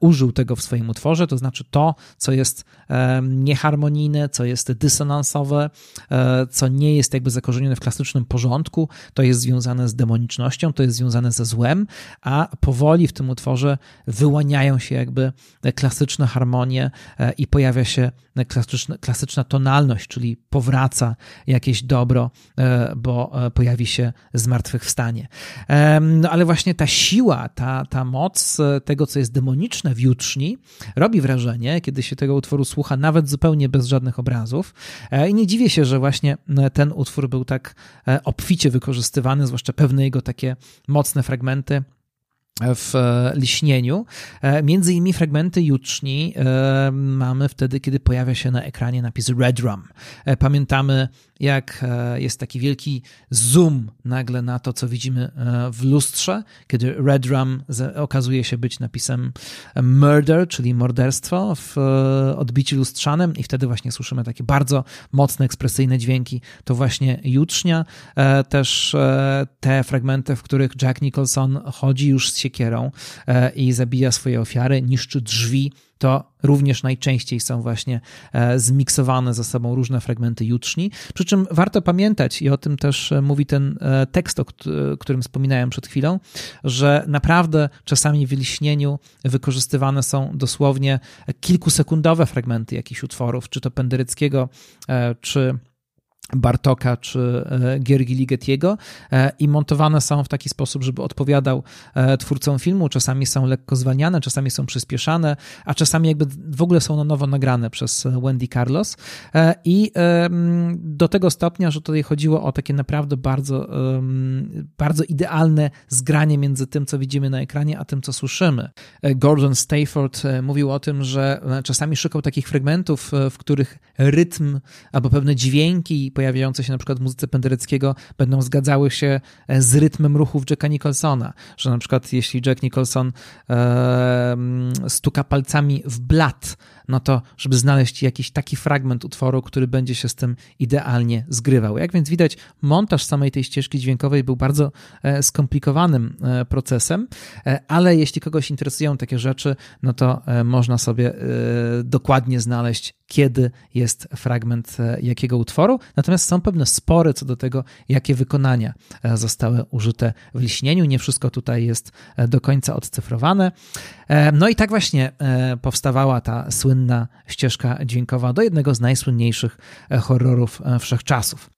użył tego w swoim utworze, to znaczy to, co jest nieharmonijne, co jest dysonansowe, e, co nie jest jakby zakorzenione w klasycznym porządku, to jest związane z demonicznością, to jest związane ze złem, a powoli w tym utworze wyłaniają się jakby klasyczne harmonie e, i pojawia się klasyczna, klasyczna tonalność, czyli powraca jakieś dobro, e, bo pojawi się zmartwychwstanie. No ale właśnie ta siła, ta, ta moc tego, co jest demoniczne w jutrzni, robi wrażenie, kiedy się tego utworu słucha nawet zupełnie bez żadnych obrazów. E, I nie dziwię się, że właśnie e, ten utwór był tak e, obficie wykorzystywany, zwłaszcza pewne jego takie mocne fragmenty w liśnieniu. Między innymi fragmenty juczni mamy wtedy, kiedy pojawia się na ekranie napis Red Rum. Pamiętamy jak e, jest taki wielki zoom nagle na to, co widzimy e, w lustrze, kiedy Red Rum okazuje się być napisem murder, czyli morderstwo w e, odbiciu lustrzanym i wtedy właśnie słyszymy takie bardzo mocne, ekspresyjne dźwięki. To właśnie jutrznia. Też te fragmenty, w których Jack Nicholson chodzi już z siekierą i zabija swoje ofiary, niszczy drzwi to również najczęściej są właśnie e, zmiksowane ze sobą różne fragmenty jutrzni. Przy czym warto pamiętać, i o tym też e, mówi ten e, tekst, o którym wspominałem przed chwilą, że naprawdę czasami w liśnieniu wykorzystywane są dosłownie kilkusekundowe fragmenty jakichś utworów, czy to Pendereckiego, czy Bartoka czy e, Giergi Ligetiego e, i montowane są w taki sposób, żeby odpowiadał e, twórcom filmu. Czasami są lekko zwalniane, czasami są przyspieszane, a czasami jakby w ogóle są na nowo nagrane przez Wendy Carlos. I do tego stopnia, że tutaj chodziło o takie naprawdę bardzo, bardzo idealne zgranie między tym, co widzimy na ekranie, a tym, co słyszymy. Gordon Stayford mówił o tym, że czasami szukał takich fragmentów, w których rytm albo pewne dźwięki pojawiające się na przykład w muzyce Pendereckiego będą zgadzały się e, z rytmem ruchów Jacka Nicholsona, że na przykład jeśli Jack Nicholson e, stuka palcami w blat, no to żeby znaleźć jakiś taki fragment utworu, który będzie się z tym idealnie zgrywał. Jak więc widać, montaż samej tej ścieżki dźwiękowej był bardzo e, skomplikowanym e, procesem, ale jeśli kogoś interesują takie rzeczy, no to można sobie dokładnie znaleźć, kiedy jest fragment jakiego utworu. Natomiast są pewne spory co do tego, jakie wykonania e, zostały użyte w liśnieniu. Nie wszystko tutaj jest e, do końca odcyfrowane. E, no i tak właśnie powstawała ta słynna ścieżka dźwiękowa do jednego z najsłynniejszych horrorów wszechczasów.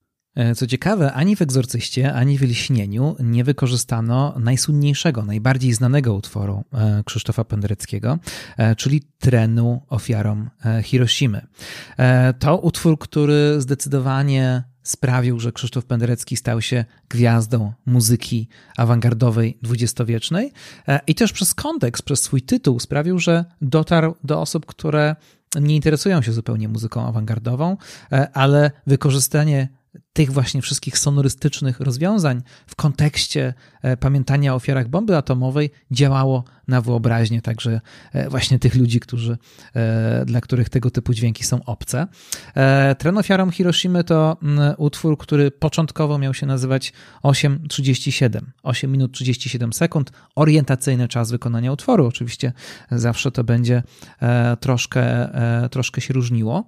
Co ciekawe, ani w Egzorcyście, ani w Liśnieniu nie wykorzystano najsłynniejszego, najbardziej znanego utworu Krzysztofa Pendereckiego, czyli trenu ofiarom Hiroshimy. To utwór, który zdecydowanie sprawił, że Krzysztof Penderecki stał się gwiazdą muzyki awangardowej dwudziestowiecznej e, i też przez kontekst, przez swój tytuł sprawił, że dotarł do osób, które nie interesują się zupełnie muzyką awangardową, e, ale wykorzystanie tych właśnie wszystkich sonorystycznych rozwiązań w kontekście e, pamiętania o ofiarach bomby atomowej działało na wyobraźnię także e, właśnie tych ludzi, którzy, e, dla których tego typu dźwięki są obce. Tren ofiarom Hiroshimy to mm, utwór, który początkowo miał się nazywać 8.37, 8 minut 37 sekund, orientacyjny czas wykonania utworu. Oczywiście zawsze to będzie troszkę, troszkę się różniło.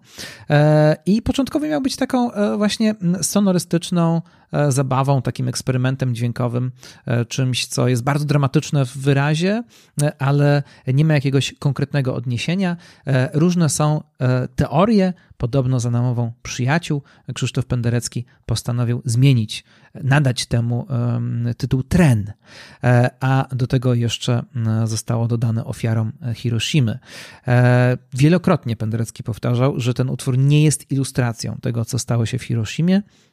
I początkowo miał być taką właśnie sonorystyczną e, zabawą, takim eksperymentem dźwiękowym, e, czymś, co jest bardzo dramatyczne w wyrazie, e, ale nie ma jakiegoś konkretnego odniesienia. Różne są teorie, podobno za namową przyjaciół. Krzysztof Penderecki postanowił zmienić, nadać temu tytuł Tren, a do tego jeszcze zostało dodane ofiarom Hiroshimy. Wielokrotnie Penderecki powtarzał, że ten utwór nie jest ilustracją tego, co stało się w Hiroshimie, E,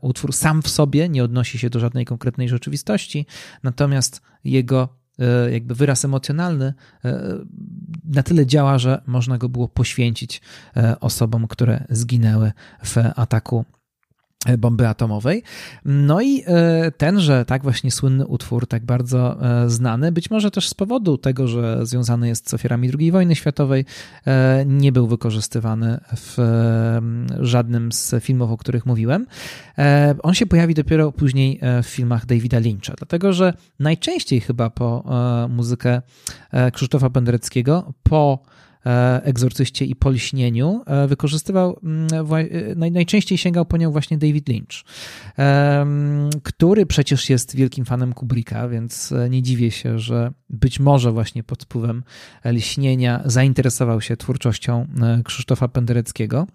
utwór sam w sobie nie odnosi się do żadnej konkretnej rzeczywistości, natomiast jego e, jakby wyraz emocjonalny e, na tyle działa, że można go było poświęcić osobom, które zginęły w ataku bomby atomowej. No i e, tenże tak właśnie słynny utwór, tak bardzo e, znany, być może też z powodu tego, że związany jest z ofiarami II wojny światowej, e, nie był wykorzystywany w żadnym z filmów, o których mówiłem. On się pojawi dopiero później w filmach Davida Lyncha, dlatego że najczęściej chyba po muzykę Krzysztofa Pendereckiego, po E, egzorcyście i Poliśnieniu e, wykorzystywał, mm, e, najczęściej sięgał po nią właśnie David Lynch, który przecież jest wielkim fanem Kubricka, więc nie dziwię się, że być może właśnie pod wpływem Liśnienia zainteresował się twórczością Krzysztofa Pendereckiego.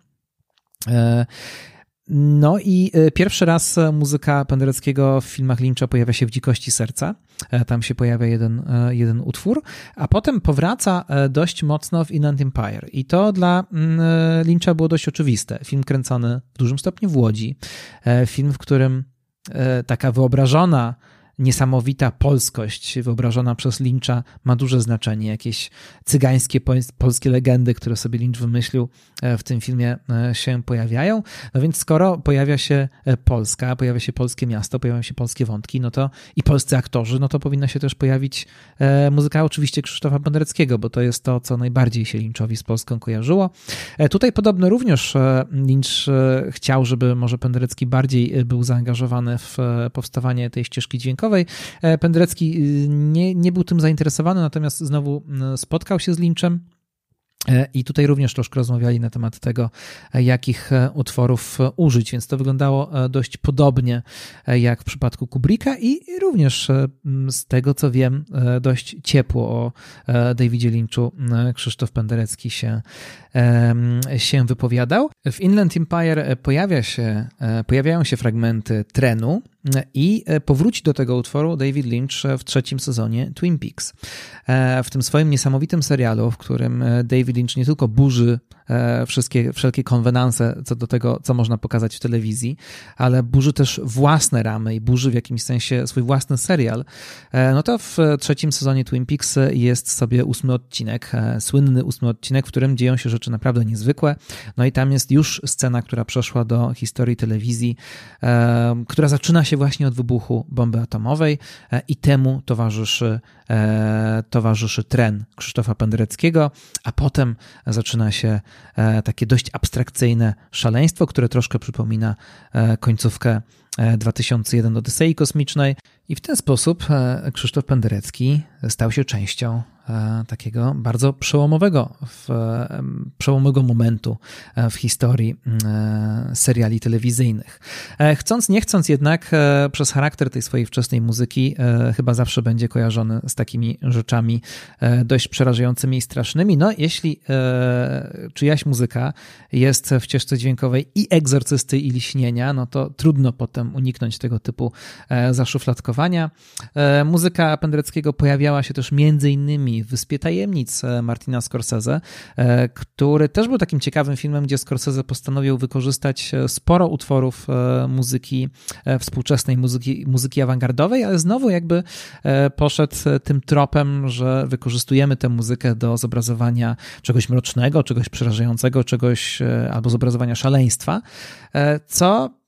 No i e, pierwszy raz muzyka Pendereckiego w filmach Lyncha pojawia się w Dzikości Serca. E, tam się pojawia jeden, e, jeden utwór, a potem powraca dość mocno w Inland Empire. I to dla mm, Lyncha było dość oczywiste. Film kręcony w dużym stopniu w Łodzi. Film, w którym taka wyobrażona niesamowita polskość wyobrażona przez Lyncha ma duże znaczenie. Jakieś cygańskie polskie legendy, które sobie Lynch wymyślił e, w tym filmie e, się pojawiają. No więc skoro pojawia się e, Polska, pojawia się polskie miasto, pojawiają się polskie wątki, no to i polscy aktorzy, no to powinna się też pojawić muzyka oczywiście Krzysztofa Pendereckiego, bo to jest to, co najbardziej się Lynchowi z Polską kojarzyło. Tutaj podobno również Lynch chciał, żeby może Penderecki bardziej był zaangażowany w powstawanie tej ścieżki dźwiękowej, E, Penderecki y, nie, nie był tym zainteresowany, natomiast znowu spotkał się z Lynchem E, I tutaj również troszkę rozmawiali na temat tego, e, jakich e, utworów użyć, więc to wyglądało dość podobnie jak w przypadku Kubricka i również z tego co wiem, dość ciepło o Davidzie Lynchu Krzysztof Penderecki się, się wypowiadał. W Inland Empire pojawia się, pojawiają się fragmenty trenu, i e, powróci do tego utworu David Lynch w trzecim sezonie Twin Peaks. E, w tym swoim niesamowitym serialu, w którym e, David Lynch nie tylko burzy wszystkie, wszelkie konwenanse co do tego, co można pokazać w telewizji, ale burzy też własne ramy i burzy w jakimś sensie swój własny serial, no to w trzecim sezonie Twin Peaks jest sobie ósmy odcinek, słynny ósmy odcinek, w którym dzieją się rzeczy naprawdę niezwykłe. No i tam jest już scena, która przeszła do historii telewizji, która zaczyna się właśnie od wybuchu bomby atomowej e, i temu towarzyszy, e, towarzyszy tren Krzysztofa Pendereckiego, a potem zaczyna się e, takie dość abstrakcyjne szaleństwo, które troszkę przypomina końcówkę 2001 Odysei Kosmicznej. I w ten sposób Krzysztof Penderecki stał się częścią E, takiego bardzo przełomowego, w, przełomowego momentu e, w historii e, seriali telewizyjnych. Chcąc, nie chcąc jednak, przez charakter tej swojej wczesnej muzyki, chyba zawsze będzie kojarzony z takimi rzeczami dość przerażającymi i strasznymi. No, jeśli czyjaś muzyka jest w ścieżce dźwiękowej i egzorcysty, i liśnienia, no to trudno potem uniknąć tego typu zaszufladkowania. Muzyka Pendereckiego pojawiała się też między innymi Wyspie Tajemnic e, Martina Scorsese, e, który też był takim ciekawym filmem, gdzie Scorsese postanowił wykorzystać e, sporo utworów muzyki, współczesnej muzyki, muzyki awangardowej, ale znowu jakby poszedł tym tropem, że wykorzystujemy tę muzykę do zobrazowania czegoś mrocznego, czegoś przerażającego, czegoś albo zobrazowania szaleństwa, co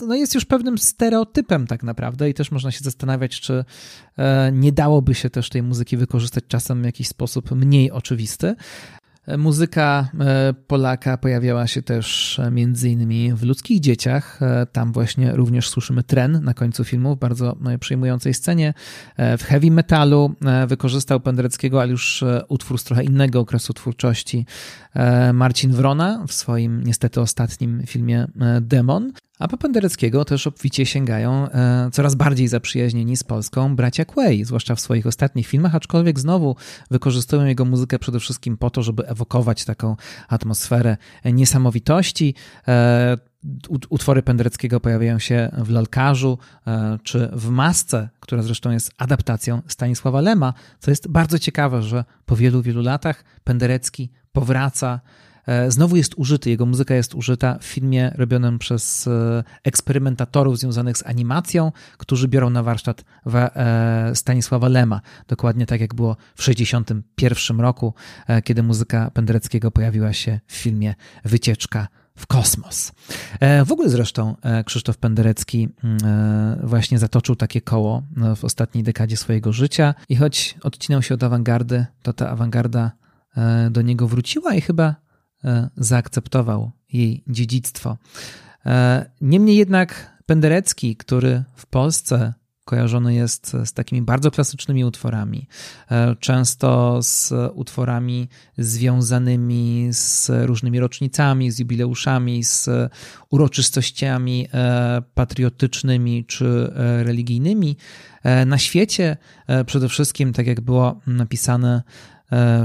no jest już pewnym stereotypem tak naprawdę i też można się zastanawiać, czy e, nie dałoby się też tej muzyki wykorzystać czasem w jakiś sposób mniej oczywisty. Muzyka e, Polaka pojawiała się też e, między innymi w Ludzkich Dzieciach. Tam właśnie również słyszymy tren na końcu filmu w bardzo przejmującej scenie. W heavy metalu wykorzystał Pendereckiego, ale już utwór z trochę innego okresu twórczości Marcin Wrona w swoim niestety ostatnim filmie Demon. A po Pendereckiego też obficie sięgają e, coraz bardziej zaprzyjaźnieni z Polską bracia Quay, zwłaszcza w swoich ostatnich filmach, aczkolwiek znowu wykorzystują jego muzykę przede wszystkim po to, żeby ewokować taką atmosferę niesamowitości. E, utwory Pendereckiego pojawiają się w Lalkarzu e, czy w Masce, która zresztą jest adaptacją Stanisława Lema, co jest bardzo ciekawe, że po wielu, wielu latach Penderecki powraca znowu jest użyty, jego muzyka jest użyta w filmie robionym przez e, eksperymentatorów związanych z animacją, którzy biorą na warsztat e, Stanisława Lema. Dokładnie tak jak było w 1961 roku, kiedy muzyka Pendereckiego pojawiła się w filmie Wycieczka w kosmos. W ogóle zresztą Krzysztof Penderecki mm, właśnie zatoczył takie koło no, w ostatniej dekadzie swojego życia i choć odcinał się od awangardy, to ta awangarda do niego wróciła i chyba E, zaakceptował jej dziedzictwo. E, niemniej jednak Penderecki, który w Polsce kojarzony jest z takimi bardzo klasycznymi utworami, e, często z utworami związanymi z różnymi rocznicami, z jubileuszami, z uroczystościami patriotycznymi czy religijnymi. Na świecie przede wszystkim, tak jak było napisane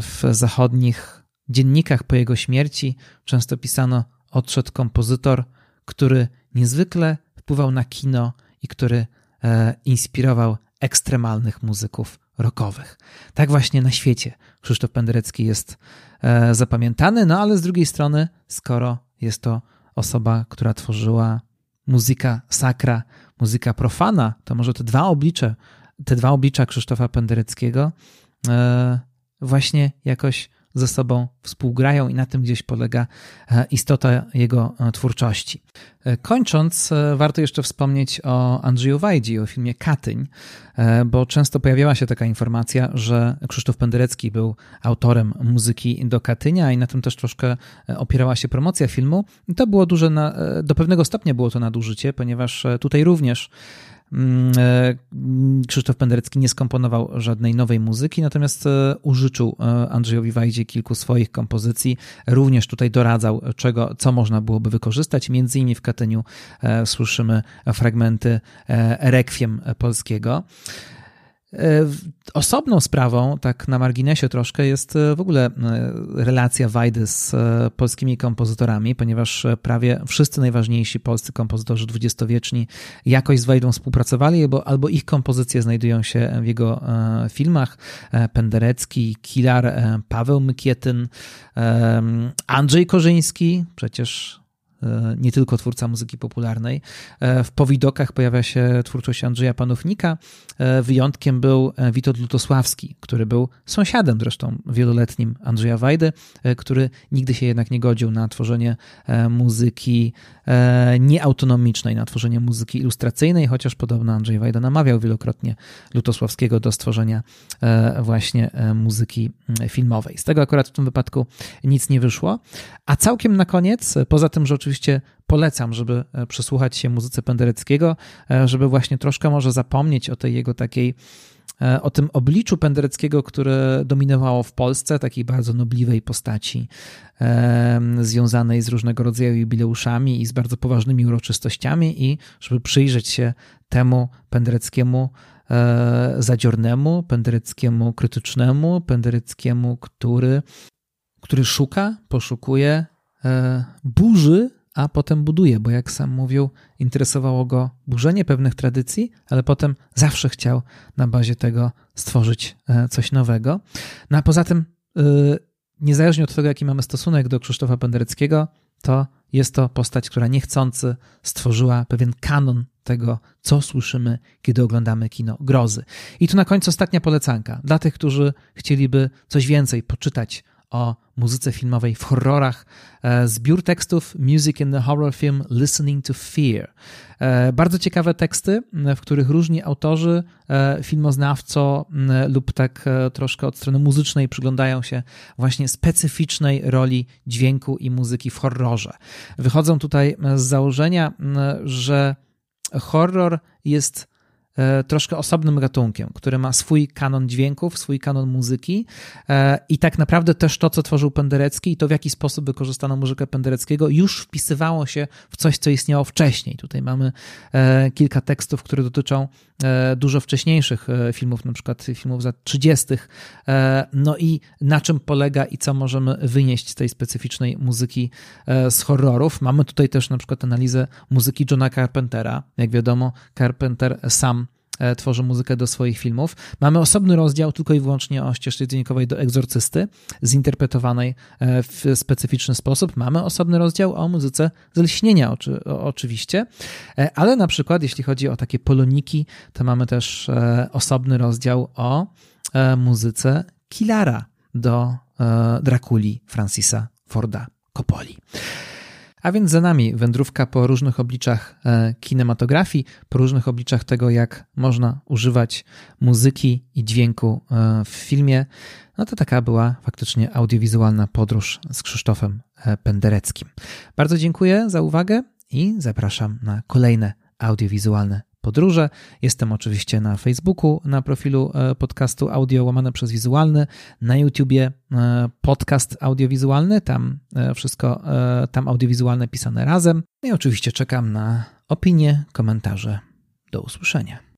w zachodnich dziennikach po jego śmierci często pisano odszedł kompozytor, który niezwykle wpływał na kino i który e, inspirował ekstremalnych muzyków rockowych. Tak właśnie na świecie Krzysztof Penderecki jest e, zapamiętany, no ale z drugiej strony, skoro jest to osoba, która tworzyła muzyka sakra, muzyka profana, to może te dwa oblicze, te dwa oblicza Krzysztofa Pendereckiego e, właśnie jakoś ze sobą współgrają i na tym gdzieś polega e, istota jego e, twórczości. E, kończąc, warto jeszcze wspomnieć o Andrzeju Wajdzi, o filmie Katyń, bo często pojawiała się taka informacja, że Krzysztof Penderecki był autorem muzyki do Katynia i na tym też troszkę opierała się promocja filmu. To było duże, do pewnego stopnia było to nadużycie, ponieważ tutaj również Krzysztof Penderecki nie skomponował żadnej nowej muzyki, natomiast użyczył Andrzejowi Wajdzie kilku swoich kompozycji. Również tutaj doradzał, czego, co można byłoby wykorzystać. Między innymi w Katyniu słyszymy fragmenty rekwiem polskiego. E, osobną sprawą, tak na marginesie troszkę, jest e, w ogóle e, relacja Wajdy z polskimi kompozytorami, ponieważ prawie wszyscy najważniejsi polscy kompozytorzy dwudziestowieczni jakoś z Wajdą współpracowali, albo, albo ich kompozycje znajdują się w jego filmach. Penderecki, Kilar, Paweł Mykietyn, Andrzej Korzyński, przecież nie tylko twórca muzyki popularnej. E, w powidokach pojawia się twórczość Andrzeja Panównika. E, wyjątkiem był Witold Lutosławski, który był sąsiadem zresztą wieloletnim Andrzeja Wajdy, który nigdy się jednak nie godził na tworzenie muzyki nieautonomicznej, na tworzenie muzyki ilustracyjnej, chociaż podobno Andrzej Wajda namawiał wielokrotnie Lutosławskiego do stworzenia właśnie muzyki filmowej. Z tego akurat w tym wypadku nic nie wyszło. A całkiem na koniec, poza tym, że oczywiście polecam, żeby e, przesłuchać się muzyce Pendereckiego, e, żeby właśnie troszkę może zapomnieć o tej jego takiej e, o tym obliczu Pendereckiego, które dominowało w Polsce, takiej bardzo nobliwej postaci, związanej z różnego rodzaju jubileuszami i z bardzo poważnymi uroczystościami, i żeby przyjrzeć się temu Pendereckiemu zadziornemu, Pendereckiemu krytycznemu, Pendereckiemu, który, który szuka, poszukuje, burzy a potem buduje, bo jak sam mówił, interesowało go burzenie pewnych tradycji, ale potem zawsze chciał na bazie tego stworzyć e, coś nowego. No a poza tym, e, niezależnie od tego, jaki mamy stosunek do Krzysztofa Pendereckiego, to jest to postać, która niechcący stworzyła pewien kanon tego, co słyszymy, kiedy oglądamy kino grozy. I tu na końcu ostatnia polecanka dla tych, którzy chcieliby coś więcej poczytać o muzyce filmowej w horrorach. E, zbiór tekstów Music in the Horror Film Listening to Fear. E, bardzo ciekawe teksty, w których różni autorzy, e, filmoznawco lub tak troszkę od strony muzycznej przyglądają się właśnie specyficznej roli dźwięku i muzyki w horrorze. Wychodzą tutaj z założenia, że horror jest E, troszkę osobnym gatunkiem, który ma swój kanon dźwięków, swój kanon muzyki e, i tak naprawdę też to, co tworzył Penderecki i to, w jaki sposób wykorzystano muzykę Pendereckiego, już wpisywało się w coś, co istniało wcześniej. Tutaj mamy e, kilka tekstów, które dotyczą dużo wcześniejszych filmów, na przykład filmów z lat 30., no i na czym polega i co możemy wynieść z tej specyficznej muzyki z horrorów. Mamy tutaj też na przykład analizę muzyki Johna Carpentera. Jak wiadomo, Carpenter sam E, tworzy muzykę do swoich filmów. Mamy osobny rozdział tylko i wyłącznie o ścieżce dźwiękowej do egzorcysty, zinterpretowanej e, w specyficzny sposób. Mamy osobny rozdział o muzyce z oczywiście, e, ale na przykład jeśli chodzi o takie poloniki, to mamy też osobny rozdział o muzyce Kilara do Drakuli Francisa Forda Coppoli. A więc za nami wędrówka po różnych obliczach e, kinematografii, po różnych obliczach tego, jak można używać muzyki i dźwięku e, w filmie. No to taka była faktycznie audiowizualna podróż z Krzysztofem e, Pendereckim. Bardzo dziękuję za uwagę i zapraszam na kolejne audiowizualne podróże. Jestem oczywiście na Facebooku, na profilu e, podcastu audio łamane przez wizualny, na YouTubie e, podcast audiowizualny, tam e, wszystko, tam audiowizualne pisane razem. No I oczywiście czekam na opinie, komentarze. Do usłyszenia.